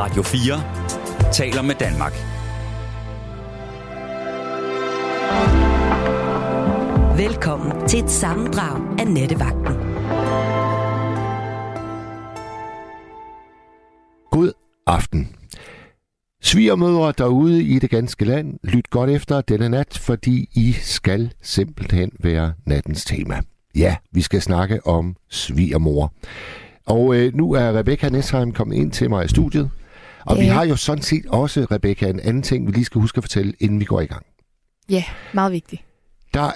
Radio 4 taler med Danmark. Velkommen til et sammendrag af Nettevagten. God aften. Svigermødre derude i det ganske land, lyt godt efter denne nat, fordi I skal simpelthen være nattens tema. Ja, vi skal snakke om svigermor. Og øh, nu er Rebecca Nesheim kommet ind til mig i studiet. Og ja. vi har jo sådan set også, Rebecca, en anden ting, vi lige skal huske at fortælle, inden vi går i gang. Ja, meget vigtigt. Der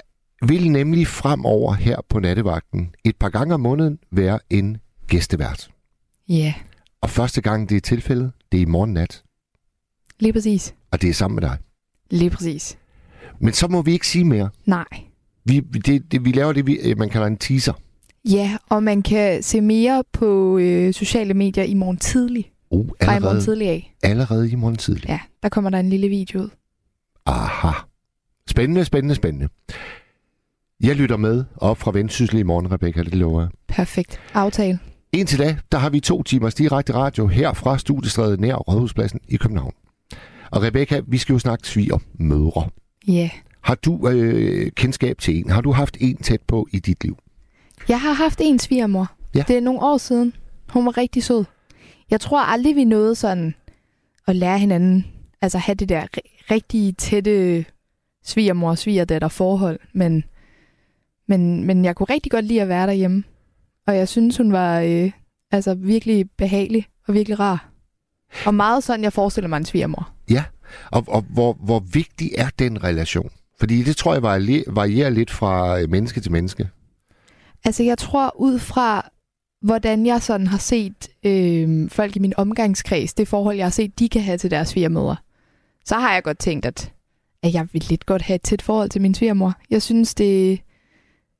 vil nemlig fremover her på nattevagten et par gange om måneden være en gæstevært. Ja, Og første gang det er tilfældet, det er i morgen nat. lige præcis. Og det er sammen med dig. Lige præcis. Men så må vi ikke sige mere. Nej. Vi, det, det, vi laver det, vi, øh, man kalder en teaser. Ja, og man kan se mere på øh, sociale medier i morgen tidlig. Uh, Fra i morgen allerede, tidlig af. allerede i morgen tidlig. Ja, der kommer der en lille video ud. Aha. Spændende, spændende, spændende. Jeg lytter med op fra Vendsyssel i morgen, Rebecca, det lover jeg. Perfekt. Aftale. Indtil da, der har vi to timers direkte radio her fra Studiestrædet nær Rådhuspladsen i København. Og Rebecca, vi skal jo snakke sviger mødre. Ja. Har du øh, kendskab til en? Har du haft en tæt på i dit liv? Jeg har haft en svigermor. Ja. Det er nogle år siden. Hun var rigtig sød. Jeg tror aldrig, vi nåede sådan at lære hinanden, altså have det der ri- rigtig tætte svigermor og svigerdatter forhold, men, men, men jeg kunne rigtig godt lide at være derhjemme. Og jeg synes, hun var øh, altså virkelig behagelig og virkelig rar. Og meget sådan, jeg forestiller mig en svigermor. Ja, og, og hvor, hvor vigtig er den relation? Fordi det tror jeg varie- varierer lidt fra menneske til menneske. Altså, jeg tror ud fra, hvordan jeg sådan har set øh, folk i min omgangskreds, det forhold, jeg har set, de kan have til deres svigermødre, så har jeg godt tænkt, at, at jeg vil lidt godt have et tæt forhold til min svigermor. Jeg synes, det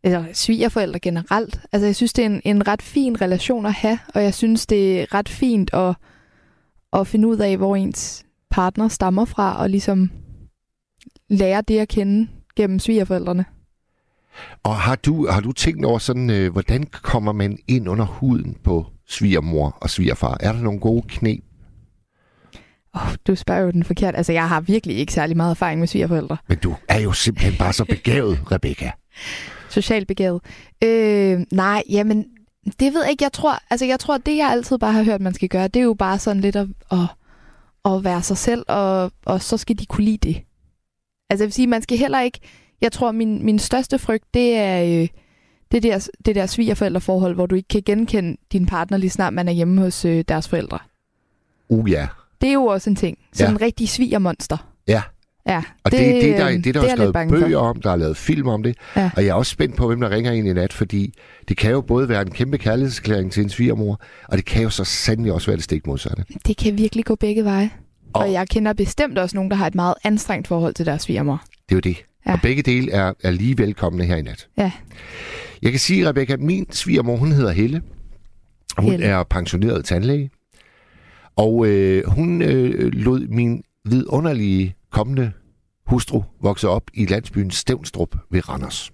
eller svigerforældre generelt. Altså, jeg synes, det er en, en ret fin relation at have, og jeg synes, det er ret fint at, at finde ud af, hvor ens partner stammer fra, og ligesom lære det at kende gennem svigerforældrene. Og har du, har du tænkt over sådan, øh, hvordan kommer man ind under huden på svigermor og svigerfar? Er der nogle gode knep? Oh, du spørger jo den forkert. Altså, jeg har virkelig ikke særlig meget erfaring med svigerforældre. Men du er jo simpelthen bare så begavet, Rebecca. Socialt begavet. Øh, nej, jamen, det ved jeg ikke. Jeg tror, altså, jeg tror, det jeg altid bare har hørt, man skal gøre, det er jo bare sådan lidt at, at, at være sig selv, og, og så skal de kunne lide det. Altså, jeg vil sige, man skal heller ikke... Jeg tror, min, min største frygt, det er øh, det der, det der svigerforældreforhold, hvor du ikke kan genkende din partner, lige snart man er hjemme hos øh, deres forældre. Uh ja. Det er jo også en ting. Sådan Ja. en rigtig svigermonster. Ja. Ja, Og det, det, det, der, det, der er er skrevet bange for. bøger om, der er lavet film om det. Ja. Og jeg er også spændt på, hvem der ringer ind i nat, fordi det kan jo både være en kæmpe kærlighedserklæring til en svigermor, og det kan jo så sandelig også være det stik modsatte. Det kan virkelig gå begge veje. Og, Og- og jeg kender bestemt også nogen, der har et meget anstrengt forhold til deres svigermor. Det er jo det. Ja. Og begge dele er, er lige velkomne her i nat. Ja. Jeg kan sige, Rebecca, at min svigermor, hun hedder Helle. Hun Helle. er pensioneret tandlæge. Og øh, hun øh, lod min vidunderlige kommende hustru vokse op i landsbyen Stævnstrup ved Randers.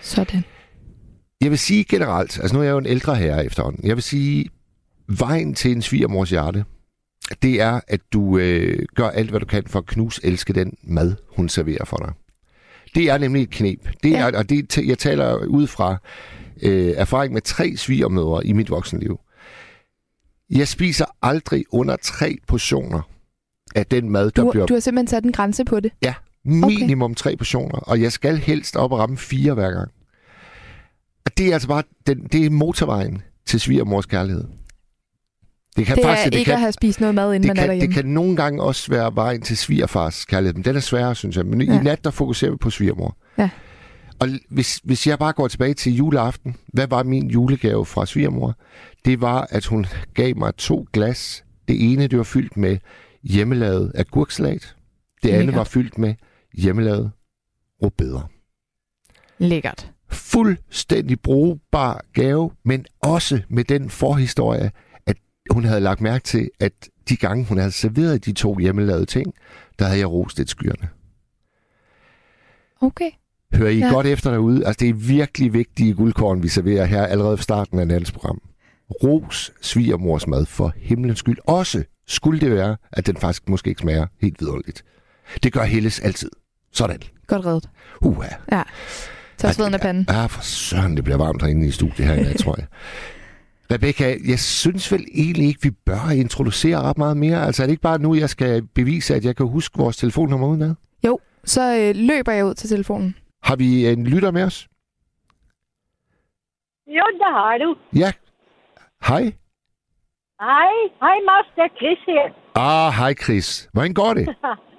Sådan. Jeg vil sige generelt, altså nu er jeg jo en ældre herre efterhånden, jeg vil sige, vejen til en svigermors hjerte, det er, at du øh, gør alt, hvad du kan for at knuse elske den mad, hun serverer for dig. Det er nemlig et knep. Det er, Ja. og det, jeg taler ud fra øh, erfaring med tre svigermødre i mit voksenliv. Jeg spiser aldrig under tre portioner af den mad, der Du, bliver du har simpelthen sat en grænse på det. Ja, minimum tre portioner, og jeg skal helst op og ramme fire hver gang. Og det er altså bare den, det er motorvejen til svigermors kærlighed. Det kan Det er faktisk, ikke det kan, at have spist noget mad, inden man er kan, derhjemme. det kan nogle gange også være vejen til svigerfars kærlighed, men den er sværere, synes jeg. Men ja. I nat, der fokuserer vi på svigermor. Ja. Og hvis, hvis jeg bare går tilbage til juleaften, hvad var min julegave fra svigermor? Det var, at hun gav mig to glas. Det ene, det var fyldt med hjemmelavet agurksalat. Det andet Lækkert. var fyldt med hjemmelavet rødbeder. Lækkert. Fuldstændig brugbar gave, men også med den forhistorie, hun havde lagt mærke til, at de gange, hun havde serveret de to hjemmelavede ting, der havde jeg rost et skyerne. Okay. Hører I ja. Godt efter derude? Altså, det er virkelig vigtige guldkorn, vi serverer her allerede fra starten af nattens program. ros svigermors mad for himlens skyld. Også skulle det være, at den faktisk måske ikke smager helt vidunderligt. Det gør Helles altid. Sådan. Godt reddet. Uha. Ja. Tag sveden af panden. Ja, for søren, det bliver varmt herinde i studiet her i dag, tror jeg. Rebecca, jeg synes vel egentlig ikke, vi bør introducere ret meget mere. Altså er det ikke bare nu, jeg skal bevise, at jeg kan huske vores telefonnummer udenad? Jo, så øh, løber jeg ud til telefonen. Har vi en lytter med os? Jo, det har du. Ja. Hej. Hej, hej Mads, det er Chris her. Ah, hej Chris. Hvordan går det?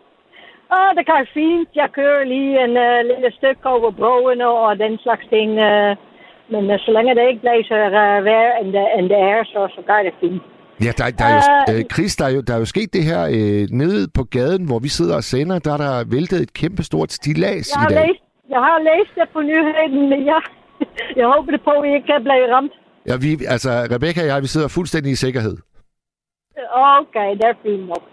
Åh, det går fint. Jeg kører lige en uh, lille stykke over broen og den slags ting. Uh, men uh, så længe det ikke blæser uh, vejr, end det, end det er, så, så går det fint. Ja, der, der er jo, Øh. øh, Chris, der er, jo, der er jo sket det her øh, nede på gaden, hvor vi sidder og sender. Der er der væltet et kæmpestort stilas Jeg i dag. læst, jeg har læst det på nyheden, men jeg, jeg håber det på, at I ikke kan blive ramt. Ja, vi, altså, Rebecca og jeg, vi sidder fuldstændig i sikkerhed. Okay, det er fint nok.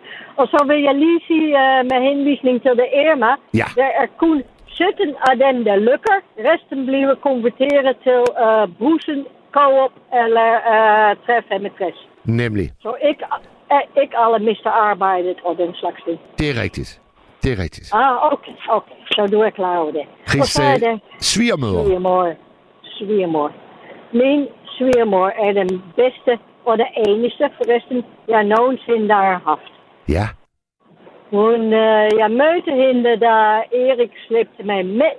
Og så vil jeg lige sige uh, med henvisning til det Irma, Ja. der er kun 17 af dem, der lykker. Resten bliver konverteret til uh, Brusen, Coop eller uh, 365. Nemlig. Så ikke, uh, ikke alle mister arbejdet og den slags ting. Det er rigtigt. Det er rigtigt. Ah, okay, okay. Så du er klar over det. og Chris, så er øh, det svigermøder. svigermor. Svigermor. Min svigermor er den bedste og det eneste forresten, jeg nogensinde har haft. Ja. Hun, øh, jeg mødte hende, da Erik slæbte mig med.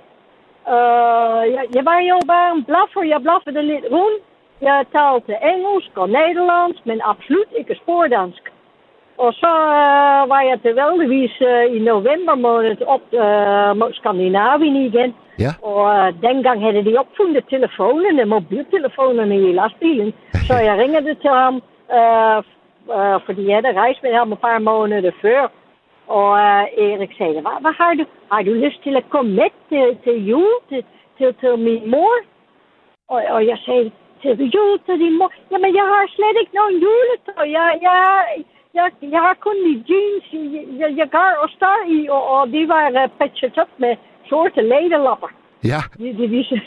Øh, jeg, jeg var jo bare en blaffer. Jeg blaffede lidt rundt. Jeg talte engelsk og nederlandsk, men absoluut ikke spoordansk. Og så øh, var jeg tilfældigvis øh, i november måned op øh, mod Skandinavien igen. Ja. Og øh, dengang havde de opfundet telefonerne, mobiltelefonerne i lastbilen. Så jeg ringede til ham, øh, øh, fordi jeg havde rejst med ham et par måneder før. Og øh, Erik sagde, hvad, hvad har du? Har du lyst til at komme med til, til jul til, til, til min mor? Og, og jeg sagde, til jul til din mor? Jamen, jeg har slet ikke nogen juletøj. Jeg, jeg, jeg, jeg har kun de jeans, jeg, jeg, jeg går og står i, og, og de var uh, patchet op med sorte lederlapper. Ja. De, de viste.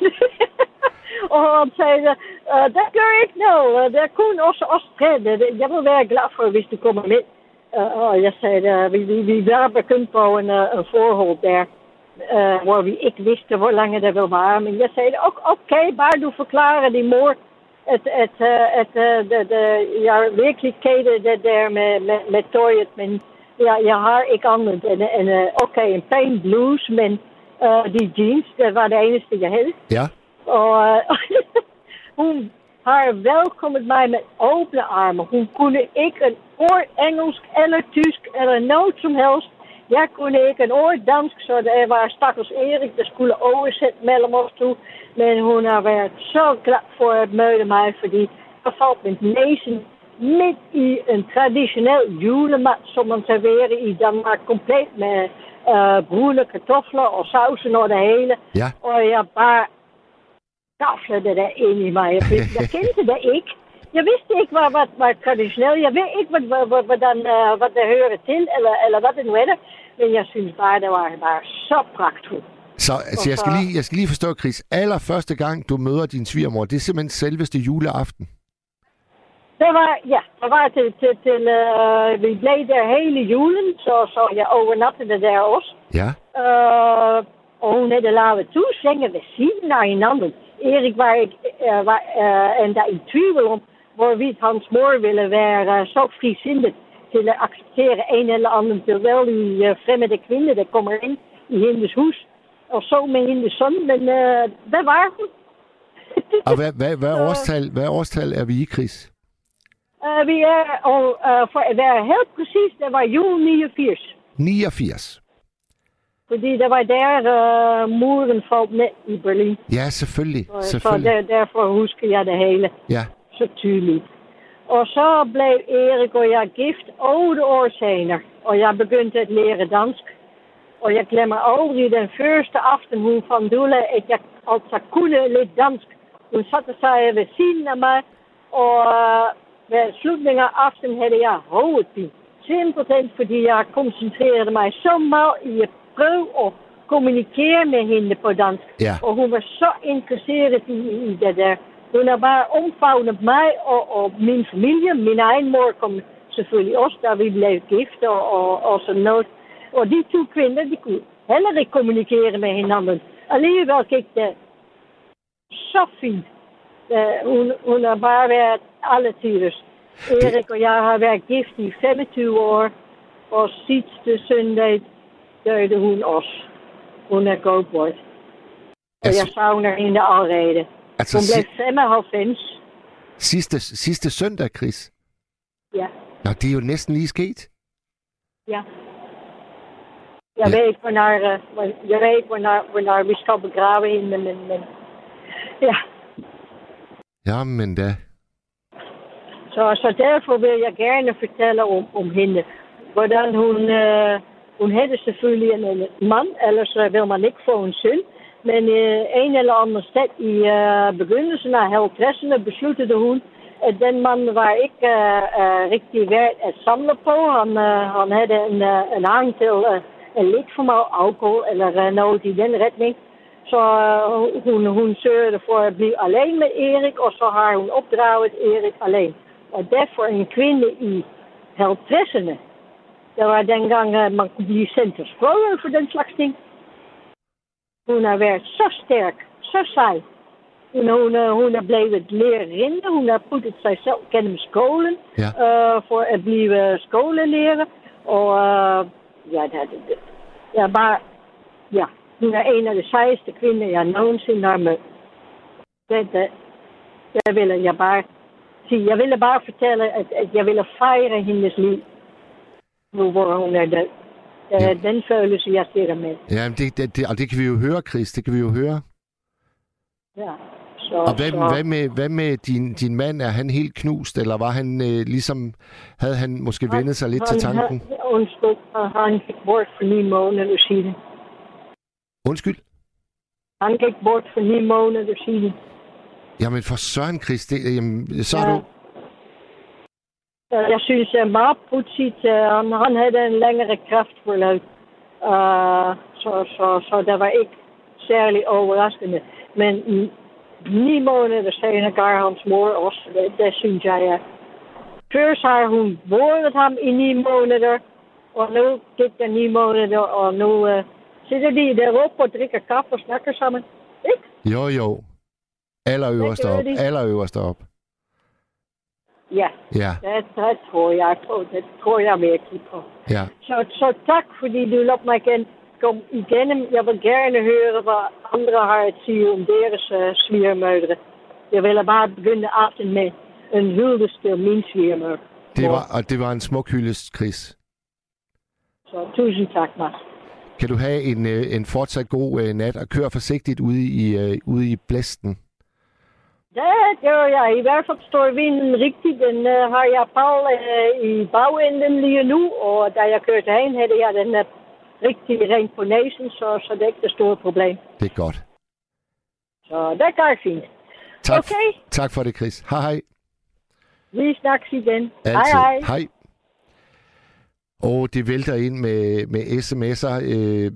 og han sagde, uh, det gør ikke noget. Uh, det er kun os, os tre. Det- det- Jeg vil være glad for, hvis du kommer med. Uh, og jeg sagde, uh, vi, vi, vi var begyndt på en, uh, en forhold der, uh, hvor vi ikke vidste, hvor længe det ville vare. Men jeg sagde, "Ok- okay, bare du forklarer din mor, at, at, uh, at uh, det, det, jeg er virkelig ked af det der med, med, med tøjet, men jeg, jeg har ikke andet end, end uh, okay, en pæn bluse, men uh, die jeans, det var det eneste, jeg havde. Ja. Og øh, hun har velkommet mig med åbne arme. Hun kunne ikke en ord engelsk eller tysk eller noget som helst. Jeg kunne ikke en ord dansk, så det var stakkels Erik, der skulle oversætte mellem os to. Men hun har været så glad for at møde mig, fordi jeg faldt med næsen midt i en traditionel julemad, som man serverer i Danmark, komplet med øh, brune kartofler og sausen og det hele. Ja. Og jeg bare gaflede det der ind i mig. Jeg, vidste- jeg kendte det ikke. Jeg vidste ikke, hvad hvad var traditionelt. Jeg ved ikke, hvad, hvad, hvad, hvordan, uh, hvad det hører til, eller, eller hvad det nu er. Men jeg synes bare, det var bare så pragtfuldt. Så altså, jeg, skal lige, jeg skal lige forstå, Chris. Allerførste gang, du møder din svigermor, det er simpelthen selveste juleaften. Det var, ja, det var til, til, til uh, vi blev der hele julen, så, så jeg overnattede der også. Ja. Uh, og hun havde lavet to senge ved siden af hinanden. Erik var, ikke, uh, var uh, endda i tvivl om, hvorvidt hans mor ville være så frisindet til at acceptere en eller anden tilvældig uh, fremmede kvinde, der kommer ind i hendes hus. Og så med hendes søn, men uh, det var hun. Og hvad, hvad, hvad, årstal, hvad årstal er vi i, Chris? Uh, vi er, og uh, for at være helt præcis, det var jul 89. 89. Fordi det var der, uh, muren faldt ned i Berlin. Ja, selvfølgelig. Så selvfølgelig. der, derfor husker jeg det hele Ja. Så tydeligt. Og så blev Erik og jeg gift otte år senere, og jeg begyndte at lære dansk. Og jeg glemmer aldrig den første aften, hun fandt ud af, at jeg altså kunne lidt dansk. Hun satte sig ved siden af mig, og øh, ved slutningen af aftenen havde jeg hovedpine. Simpelthen fordi jeg koncentrerede mig så meget i at prøve at kommunikere med hende på dansk. Ja. Og hun var så interesseret i, i det der. Hun har bare omfavnet mig og, og min familie. Min egen mor kom selvfølgelig også, da vi blev gift og, og, og sådan noget. Og de to kvinder, de kunne heller ikke kommunikere med hinanden. Alligevel gik det så fint. Uh, hun, hun har bare været alle tiders. Erik og jeg har været gift i 25 år. Og sidste søndag døde hun også. Hun er gået bort. Og Altså- jeg savner hende allerede. Altså, si- blev 95. sidste, sidste søndag, Chris. Ja, Nå, det er jo næsten lige sket. ja. Jeg Ja. ved ikke, hvornår, øh, jeg ved ikke, hvornår, hvornår vi skal begrave hende, men, men ja. Jamen da. Så, så derfor vil jeg gerne fortælle om, om hende. Hvordan hun, øh, hun havde selvfølgelig en, en mand, ellers øh, vil man ikke få en søn. Men øh, en eller anden sted i øh, begyndelsen af 50'erne besluttede hun, at den mand var ikke øh, øh, rigtig værd at samle på. Han, øh, han havde en, øh, en hang til øh, en lidt for meget alkohol, eller øh, noget i den retning. Så øh, hun, hun sørgede for at blive alene med Erik, og så har hun opdraget Erik alleen. Og derfor en kvinde i 50'erne. Det var dengang uh, man kunne blive sendt til skole for den slags ting. Hun har været så stærk, så sej. Hun, hun, hun er blevet lærerinde. Hun har puttet sig selv gennem skolen Ja. uh, for at blive skolelærer. Og uh, ja, det, det, ja, bare, ja, hun er en af de sejeste kvinder, jeg nogensinde har mødt. Det, det, det vil jeg bare sige. Jeg ville bare fortælle, at, at jeg ville fejre hendes liv. Nu hvor hun er død. Ja. den følelse, jeg sidder med. Ja, det, det, det, og det kan vi jo høre, Chris. Det kan vi jo høre. Ja. Så, Og hvad, så, hvad, med, hvad med din, din mand? Er han helt knust, eller var han øh, ligesom... Havde han måske vendet sig lidt til tanken? Han, undskyld, han gik bort for ni måneder siden. Undskyld? Han gik bort for ni måneder siden. Jamen for Søren, Chris, det, jamen, så Ja. du... Øh, Jeg synes, det er meget pudsigt. Øh, Han, han havde en længere kraftforløb. Uh, så, så, så det var ikke særlig overraskende. Men mm, ni måneder senere gav hans mor også. Det, det synes jeg er. Først har hun båret ham i ni måneder. Og nu gik der ni måneder, og nu uh, sidder de deroppe og drikker kaffe og snakker sammen. Ikke? Jo, jo. Allerøverst Hvad gør op. de? Allerøverst op. Ja, Ja, det, det tror jeg på. Det tror jeg virkelig på. ja. Så, så tak, fordi du lod mig igen komme igennem. Jeg vil gerne høre, hvad andre har at sige om deres uh, svigermødre. Jeg vil bare begynde aften med en hyldest til min svigermødre. Det var, og det var en smuk hyldest, Chris. Så tusind tak, Mads. Kan du have en, øh, en fortsat god øh, nat, og kør forsigtigt ude i, øh, ude i blæsten. Det gør jeg. I hvert fald står vinden rigtigt. Den uh, har jeg på uh, i bagenden lige nu, og da jeg kørte hen, havde jeg den uh, rigtig rent på næsen, så, så det er ikke det store problem. Det er godt. Så det går fint. Tak, Okay. tak for det, Chris. Hej, hej. Vi snakkes igen. Altid. Hej, hej. hej. Og det vælter ind med, med sms'er. Øh,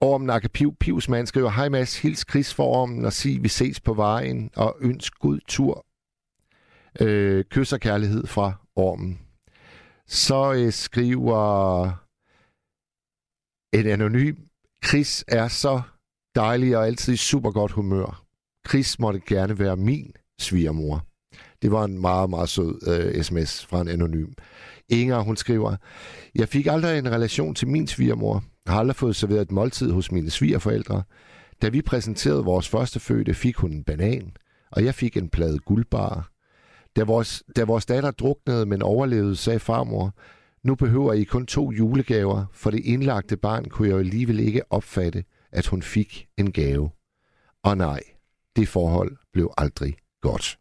Ormen Akapiv Pivsmand skriver, Hej Mads, hils Chris for Ormen og sig, vi ses på vejen og ønsk god tur. Øh, kys og kærlighed fra Ormen. Så øh, skriver en anonym, Chris er så dejlig og altid i super godt humør. Chris måtte gerne være min svigermor. Det var en meget, meget sød øh, sms fra en anonym. Inger, hun skriver, Jeg fik aldrig en relation til min svigermor. Jeg har aldrig fået serveret et måltid hos mine svigerforældre. Da vi præsenterede vores første fødte, fik hun en banan, og jeg fik en plade guldbar. Da vores, da vores datter druknede, men overlevede, sagde farmor, nu behøver I kun to julegaver, for det indlagte barn kunne jeg alligevel ikke opfatte, at hun fik en gave. Og nej, det forhold blev aldrig godt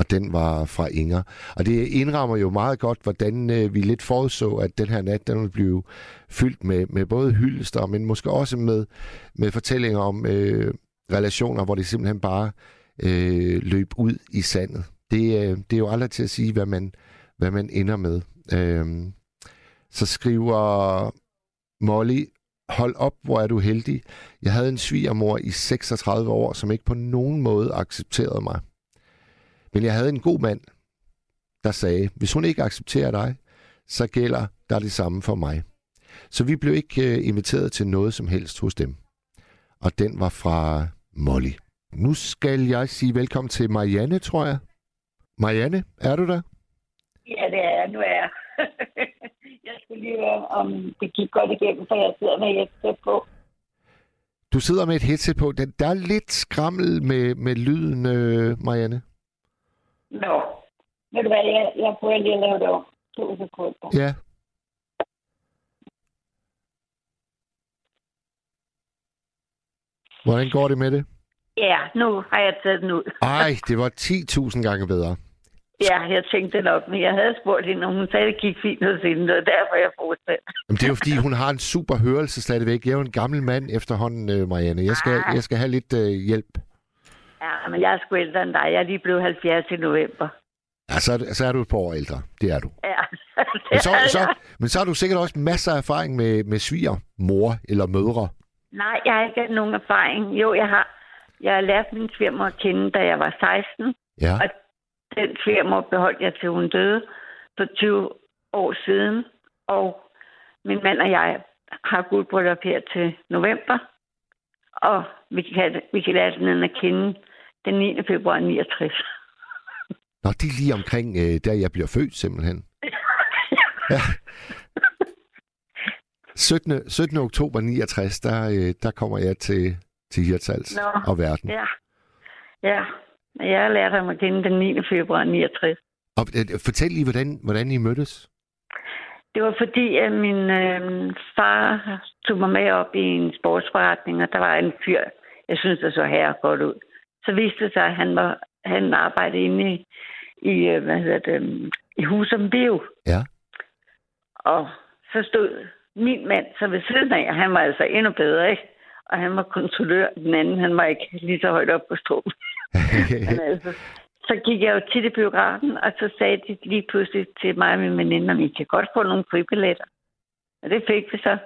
og den var fra Inger. Og det indrammer jo meget godt, hvordan øh, vi lidt forudså, at den her nat, den ville blive fyldt med, med både hyldester, men måske også med, med fortællinger om øh, relationer, hvor det simpelthen bare øh, løb ud i sandet. Det, øh, det er jo aldrig til at sige, hvad man, hvad man ender med. Øh, så skriver Molly, hold op, hvor er du heldig. Jeg havde en svigermor i 36 år, som ikke på nogen måde accepterede mig. Men jeg havde en god mand, der sagde, hvis hun ikke accepterer dig, så gælder der det samme for mig. Så vi blev ikke øh, inviteret til noget som helst hos dem. Og den var fra Molly. Nu skal jeg sige velkommen til Marianne, tror jeg. Marianne, er du der? Ja, det er jeg. Nu er jeg. jeg skulle lige høre, om det gik godt igennem, for jeg sidder med headset på. Du sidder med et headset på. Der er lidt skrammel med, med lyden, øh, Marianne. Nå. Ved du hvad, jeg, jeg prøver lige at lave det om. To sekunder. Ja. Hvordan går det med det? Ja, nu har jeg taget den ud. Ej, det var 10.000 gange bedre. Ja, jeg tænkte nok, men jeg havde spurgt hende, og hun sagde, at det gik fint hos hende, og derfor jeg fortsatte. Jamen, det er jo fordi, hun har en super hørelse stadigvæk. Jeg er jo en gammel mand efterhånden, øh, Marianne. Jeg skal, Ah. jeg skal have lidt øh, hjælp. Ja, men jeg er sgu ældre end dig. Jeg er lige blevet 70 i november. Ja, så, er- så er du et par år ældre. Det er du. Ja, det Men så, er så, jeg. men så har du sikkert også masser af erfaring med, med sviger, mor eller mødre. Nej, jeg har ikke nogen erfaring. Jo, jeg har. Jeg har lært min svigermor at kende, da jeg var 16. Ja. Og den svigermor beholdt jeg til hun døde for 20 år siden. Og min mand og jeg har guldbryllup her til november. Og vi kan, vi kan lære den at kende den 9. februar 69. Nå, det er lige omkring, øh, der jeg bliver født simpelthen. Ja. 17. 17. oktober 69, der, øh, der kommer jeg til, til Hirtshals Nå. og verden. ja. Ja. Jeg har lært ham at kende den 9. februar 69. Og, øh, fortæl lige, hvordan, hvordan I mødtes. Det var fordi, at min øh, far tog mig med op i en sportsforretning, og der var en fyr, jeg synes, der så her godt ud. Så viste det sig, at han, var, han arbejdede inde i, i, øh, hvad hedder det, øh, i Husum Bio. Ja. Og så stod min mand så ved siden af, og han var altså endnu bedre, ikke? Og han var kontrollør. Den anden, han var ikke lige så højt op på strålen. Men altså, så gik jeg jo tit i biografen, og så sagde de lige pludselig til mig og min veninde, om I kan godt få nogle fribilletter. Og det fik vi så.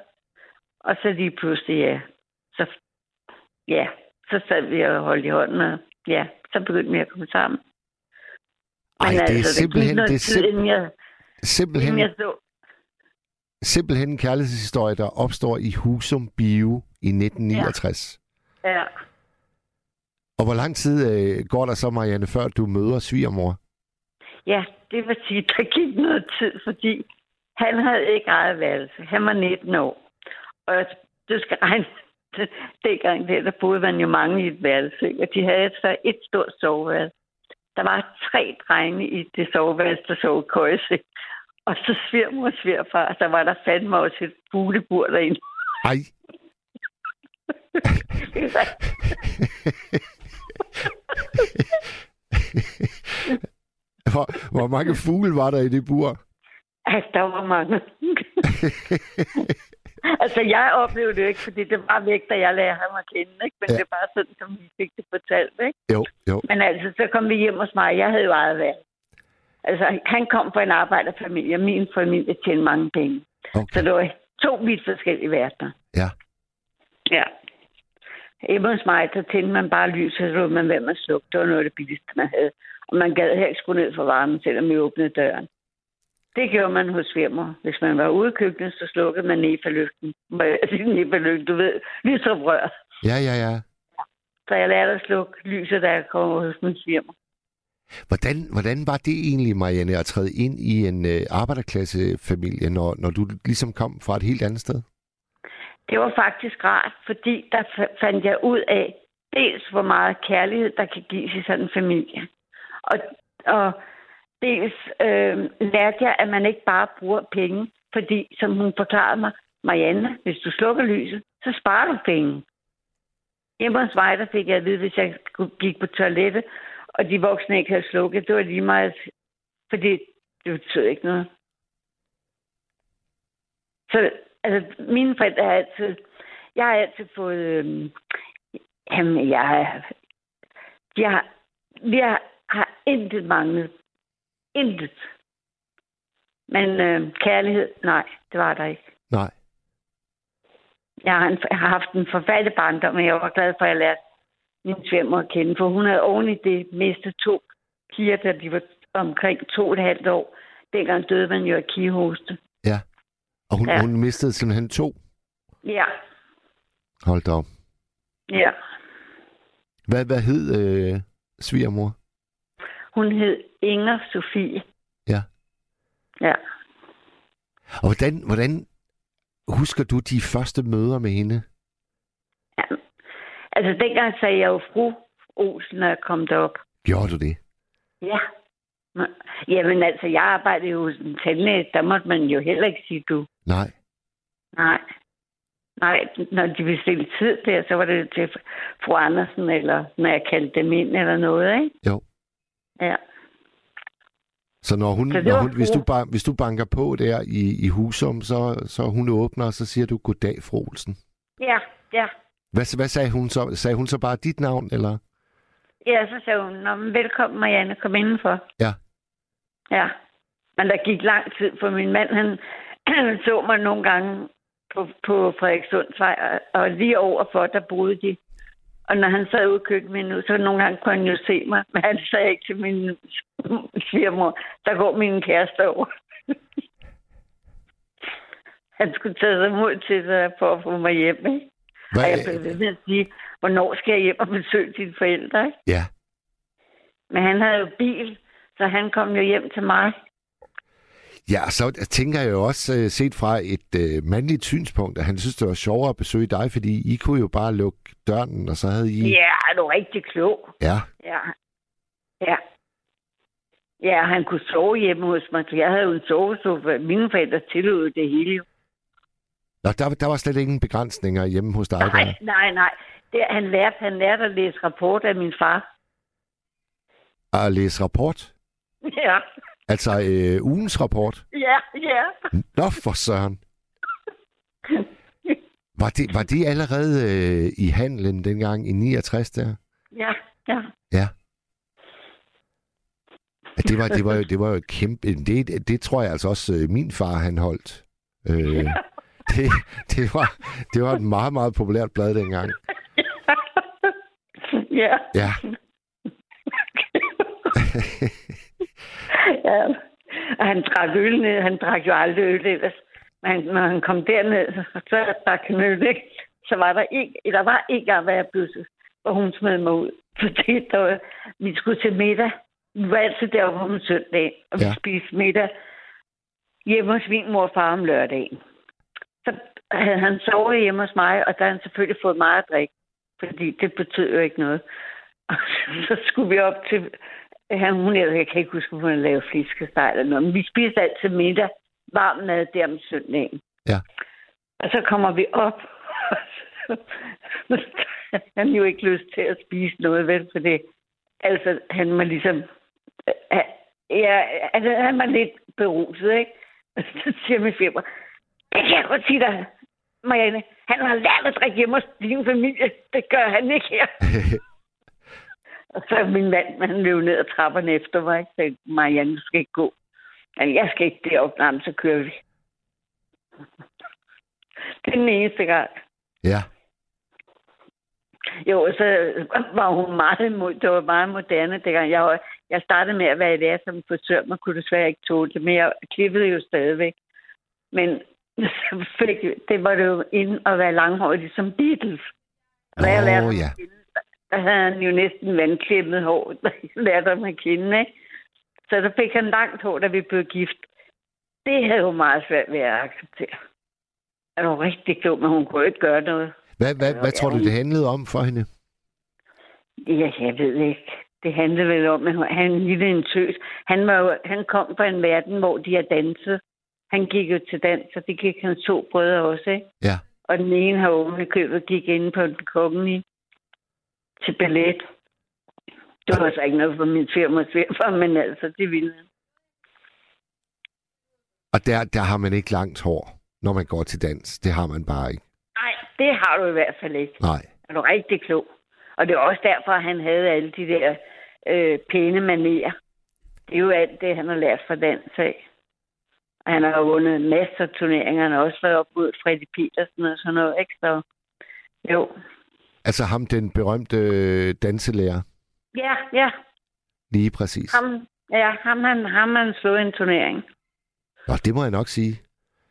Og så lige pludselig, ja. Så, ja, så sad vi og holdt i hånden, og ja, så begyndte vi at komme sammen. Ej, det er gik simpelthen, det er sim- inden jeg, simpelthen, inden jeg så, simpelthen en kærlighedshistorie, der opstår i Husum Bio i 1969. ja, Og hvor lang tid øh, går der så, Marianne, før du møder svigermor? Ja, det vil sige, der gik noget tid, fordi han havde ikke eget værelse. Han var 19 år. Og du skal regne, dengang der, der boede man jo mange i et værelse. Og de havde så et stort soveværelse. Der var tre drenge i det soveværelse, der sov køjse. Og så svigermor og svigerfar, så var der fandme også et fuglebur derinde. Ej, hvor, hvor mange fugle var der i det bur? Altså, der var mange. altså, jeg oplevede det ikke, fordi det var væk, da jeg lærte ham at kende. Ikke? Men Ja. det bare sådan, som vi fik det fortalt. Ikke? Jo, jo. Men altså, så kom vi hjem hos mig. Jeg havde jo eget valg. Altså, han kom fra en arbejderfamilie, min familie tjente mange penge. Okay. Så det var to vidt forskellige verdener. Ja. Ja. Hjemme hos mig, der tændte man bare lys, og så lå man hvem man slugte. Det var noget af det billigste, man havde. Og man gad helst gå ned for varmen, selvom vi åbnede døren. Det gjorde man hos firmer. Hvis man var ude i køkkenet, så slukkede man Nefa-lygten. Nefa-lygten, du ved, lysoprør. Ja, ja, ja. Så jeg lærte at slukke lyset, da jeg kom hos min firma. Hvordan, hvordan var det egentlig, Marianne, at træde ind i en øh, arbejderklassefamilie, når, når du ligesom kom fra et helt andet sted? Det var faktisk rart, fordi der fandt jeg ud af, dels hvor meget kærlighed, der kan gives i sådan en familie. Og, og dels øh, lærte jeg, at man ikke bare bruger penge, fordi, som hun forklarede mig, Marianne, hvis du slukker lyset, så sparer du penge. Hjemme hos mig, der fik jeg at vide, hvis jeg gik på toilettet, og de voksne ikke havde slukket, det var lige meget, fordi det betød ikke noget. Så altså, mine forældre har altid... Jeg har altid fået... Øh, jamen, jeg har... Jeg har, vi har, har intet manglet. Intet. Men øh, kærlighed, nej, det var der ikke. Nej. Jeg har, en, jeg har haft en forfærdelig barndom, og jeg var glad for, at jeg lærte min sværmor at kende, for hun havde oven i det mistet to piger, da de var omkring to og et halvt år. Dengang døde man jo af kigehoste. Ja. Og hun. Ja. hun mistede simpelthen to. Ja, Hold da op. ja. Hvad, hvad hed øh, svigermor? Hun hed Inger Sofie. Ja. Ja. Og hvordan, hvordan husker du de første møder med hende? ja. Altså, dengang sagde jeg jo fru Olsen, når jeg kom derop. Gjorde du det? Ja. Jamen altså, jeg arbejdede jo hos en tandlæge. Der måtte man jo heller ikke sige du. Nej. Nej. Nej, når de ville stille tid der, så var det til fru Andersen, eller når jeg kaldte dem ind, eller noget, ikke? Jo. Ja. Så når hun, når hun hvis, du ban, hvis du banker på der i, i Husum, så, så hun åbner, og så siger du goddag, fru Olsen. Ja, ja. Hvad, hvad sagde hun så? Sagde hun så bare dit navn, eller? Ja, så sagde hun, Nå, men velkommen Marianne, kom indenfor. Ja. Ja. Men der gik lang tid, for min mand, han, han så mig nogle gange på, på Frederikssundsvej, og lige overfor, der boede de. Og når han sad ude i køkkenvinduet, så nogle gange kunne han jo se mig, men han sagde ikke til min svigermor, der går min kæreste over. han skulle tage sig mod til sig for at få mig hjem, ikke? Og jeg blev ved med at sige, hvornår skal jeg hjem og besøge dine forældre, ikke? Ja. Men han havde jo bil, så han kom jo hjem til mig. Ja, så tænker jeg jo også, øh, set fra et øh, mandligt synspunkt, at han synes, det var sjovere at besøge dig, fordi I kunne jo bare lukke døren, og så havde I... Ja, er du rigtig klog. Ja. Ja. Ja. Ja, han kunne sove hjemme hos mig, så jeg havde jo en sovesofa. Mine forældre tillod det hele. Nå, der, der var slet ingen begrænsninger hjemme hos dig. Der. Nej, nej, nej. Det, han, lærte, han lærte at læse rapport af min far. At læse rapport. Ja, Altså øh, ugens rapport. ja, ja. Nå, for søren. Var det, var det allerede øh, i handlen dengang i 69 der? Ja, ja. Ja. Ja, Det var, det var, jo, det var jo kæmpe... Det, det tror jeg altså også, øh, min far han holdt. Øh, det, det, var, det var et meget, meget populært blad dengang. Ja. Ja. ja. Og han drak øl ned. Han drak jo aldrig øl ellers. Men han, når han kom derned, så drak han øl, ikke? Så var der ikke, der var ikke gang, hvad jeg blev, hvor hun smed mig ud. Fordi der var, vi skulle til middag. Vi var altid deroppe om søndagen, og vi ja. spiste middag hjemme hos min mor og far om lørdagen. Så havde han sovet hjemme hos mig, og der havde han selvfølgelig fået meget at drikke. Fordi det betød jo ikke noget. Og så skulle vi op til... Han, hun, jeg kan ikke huske, om hun lavet flæskesteg eller noget, men vi spiste altid middag, varm mad der om søndagen. Ja. Og så kommer vi op, og så han jo ikke lyst til at spise noget, vel, for det. Altså, han var ligesom... Ja, altså, han var lidt beruset, ikke? Og så siger min firma, det kan jeg godt sige dig, Marianne. Han har lært at drikke hjemme hos din familie. Det gør han ikke her. og så min mand, han løb ned ad trapperne efter mig. ikke? Jeg, Marianne, du skal ikke gå. Men jeg skal ikke derop, nej, men så kører vi. det er den eneste gang. Ja. Jo, så var hun meget imod. Det var meget moderne dengang. Jeg, var- jeg startede med at være i lærer som frisør. Man kunne desværre ikke tåle det, men jeg klippede jo stadigvæk. Men så fik, det var det jo inden at være langhåret, ligesom Beatles. Når jeg lærte Åh, ham ja. kende, der havde han jo næsten vandklippet hår, lærte ham at kende, ikke? Så der fik han langt hår, da vi blev gift. Det havde jo meget svært ved at acceptere. Det var rigtig klog, men hun kunne ikke gøre noget. Hvad, hvad, hvad tror du, det handlede om for hende? Ja, jeg ved ikke. Det handlede vel om, at han en lille en tøs. Han, var jo, han kom fra en verden, hvor de har danset. Han gik jo til dans, og det gik hans to brødre også, ikke? Ja. Og den ene har i købet gik ind på den kongelige til ballet. Det var så ikke noget for min firma svigerfar, men altså, det ville. Og der, der har man ikke langt hår, når man går til dans. Det har man bare ikke. Nej, det har du i hvert fald ikke. Nej. Er du rigtig klog? Og det er også derfor, at han havde alle de der øh, pæne manerer. Det er jo alt det, han har lært fra dans af. Og han har jo vundet masser af turneringer. Han har også været op mod Freddy Petersen og sådan noget, ikke? Så jo. Altså ham, den berømte øh, danselærer. Ja, ja. Lige præcis. Ham, ja, ham, han, ham han slået en turnering. Nå, det må jeg nok sige.